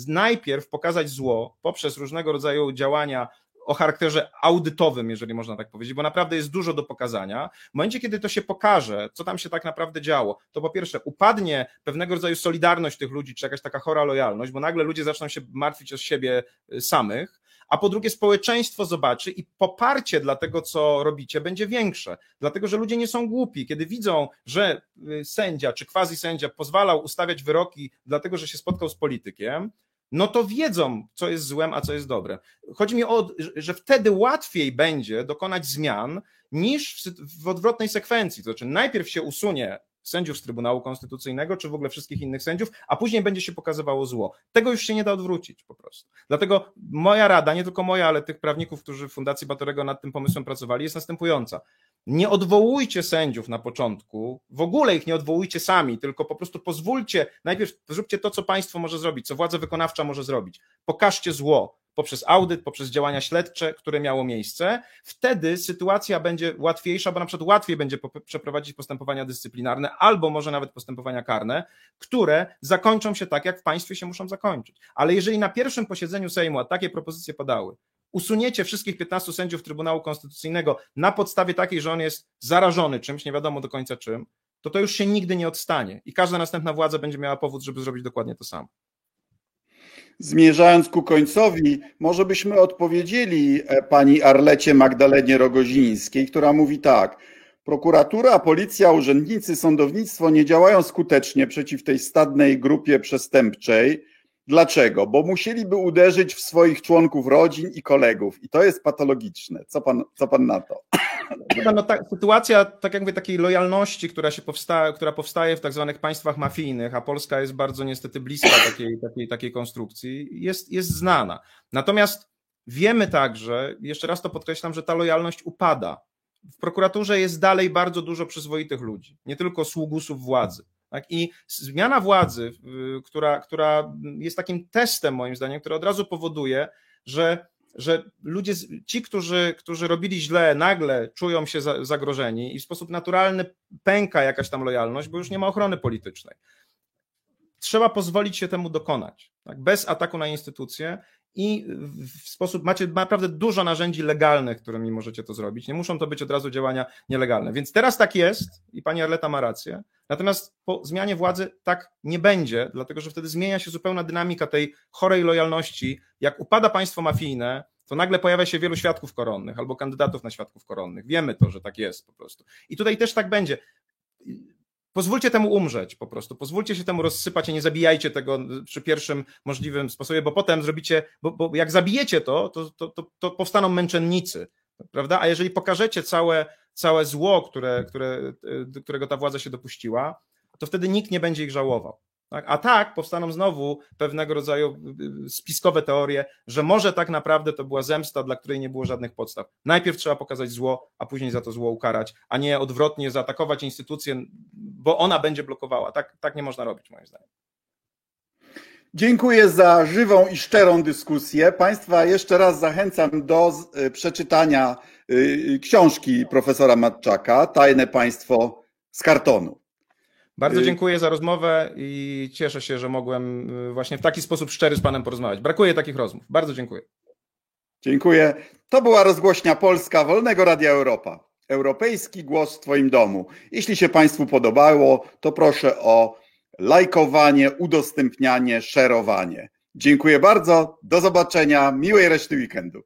Najpierw pokazać zło poprzez różnego rodzaju działania o charakterze audytowym, jeżeli można tak powiedzieć, bo naprawdę jest dużo do pokazania. W momencie, kiedy to się pokaże, co tam się tak naprawdę działo, to po pierwsze upadnie pewnego rodzaju solidarność tych ludzi, czy jakaś taka chora lojalność, bo nagle ludzie zaczną się martwić o siebie y, samych, a po drugie społeczeństwo zobaczy i poparcie dla tego, co robicie, będzie większe. Dlatego, że ludzie nie są głupi. Kiedy widzą, że y, sędzia czy quasi sędzia pozwalał ustawiać wyroki, dlatego że się spotkał z politykiem, no to wiedzą, co jest złem, a co jest dobre. Chodzi mi o, że wtedy łatwiej będzie dokonać zmian niż w, w odwrotnej sekwencji. To znaczy, najpierw się usunie sędziów z Trybunału Konstytucyjnego, czy w ogóle wszystkich innych sędziów, a później będzie się pokazywało zło. Tego już się nie da odwrócić po prostu. Dlatego moja rada, nie tylko moja, ale tych prawników, którzy w Fundacji Batorego nad tym pomysłem pracowali, jest następująca. Nie odwołujcie sędziów na początku, w ogóle ich nie odwołujcie sami, tylko po prostu pozwólcie, najpierw zróbcie to, co państwo może zrobić, co władza wykonawcza może zrobić. Pokażcie zło, poprzez audyt, poprzez działania śledcze, które miało miejsce, wtedy sytuacja będzie łatwiejsza, bo na przykład łatwiej będzie przeprowadzić postępowania dyscyplinarne albo może nawet postępowania karne, które zakończą się tak, jak w państwie się muszą zakończyć. Ale jeżeli na pierwszym posiedzeniu Sejmu takie propozycje padały, usuniecie wszystkich 15 sędziów Trybunału Konstytucyjnego na podstawie takiej, że on jest zarażony czymś, nie wiadomo do końca czym, to to już się nigdy nie odstanie i każda następna władza będzie miała powód, żeby zrobić dokładnie to samo. Zmierzając ku końcowi, może byśmy odpowiedzieli e, pani Arlecie Magdalenie Rogozińskiej, która mówi tak. Prokuratura, policja, urzędnicy, sądownictwo nie działają skutecznie przeciw tej stadnej grupie przestępczej. Dlaczego? Bo musieliby uderzyć w swoich członków rodzin i kolegów. I to jest patologiczne. Co pan, co pan na to? no, ta, sytuacja, tak jak mówię, takiej lojalności, która, się powsta, która powstaje w tak zwanych państwach mafijnych, a Polska jest bardzo niestety bliska takiej, takiej, takiej konstrukcji, jest, jest znana. Natomiast wiemy także, jeszcze raz to podkreślam, że ta lojalność upada. W prokuraturze jest dalej bardzo dużo przyzwoitych ludzi, nie tylko sługusów władzy. Tak? I zmiana władzy, która, która jest takim testem, moim zdaniem, który od razu powoduje, że że ludzie, ci, którzy, którzy robili źle, nagle czują się zagrożeni i w sposób naturalny pęka jakaś tam lojalność, bo już nie ma ochrony politycznej. Trzeba pozwolić się temu dokonać, tak? bez ataku na instytucje i w sposób, macie naprawdę dużo narzędzi legalnych, którymi możecie to zrobić. Nie muszą to być od razu działania nielegalne. Więc teraz tak jest i pani Arleta ma rację. Natomiast po zmianie władzy tak nie będzie, dlatego że wtedy zmienia się zupełna dynamika tej chorej lojalności. Jak upada państwo mafijne, to nagle pojawia się wielu świadków koronnych albo kandydatów na świadków koronnych. Wiemy to, że tak jest po prostu. I tutaj też tak będzie. Pozwólcie temu umrzeć po prostu, pozwólcie się temu rozsypać i nie zabijajcie tego przy pierwszym możliwym sposobie, bo potem zrobicie, bo, bo jak zabijecie to, to, to, to, to powstaną męczennicy, prawda? A jeżeli pokażecie całe, całe zło, które, które, e, którego ta władza się dopuściła, to wtedy nikt nie będzie ich żałował. Tak? A tak powstaną znowu pewnego rodzaju y, y, spiskowe teorie, że może tak naprawdę to była zemsta, dla której nie było żadnych podstaw. Najpierw trzeba pokazać zło, a później za to zło ukarać, a nie odwrotnie zaatakować instytucję, bo ona będzie blokowała. Tak, tak nie można robić, moim zdaniem. Dziękuję za żywą i szczerą dyskusję. Państwa jeszcze raz zachęcam do y, przeczytania książki profesora Matczaka Tajne Państwo z kartonu. Bardzo y- dziękuję za rozmowę i cieszę się, że mogłem y, właśnie w taki sposób szczery z Panem porozmawiać. Brakuje takich rozmów. Bardzo dziękuję. Dziękuję. To była rozgłośnia Polska Wolnego Radia Europa. Europejski głos w Twoim domu. Jeśli się Państwu podobało, to proszę o lajkowanie, udostępnianie, szerowanie. Dziękuję bardzo. Do zobaczenia. Miłej reszty weekendu.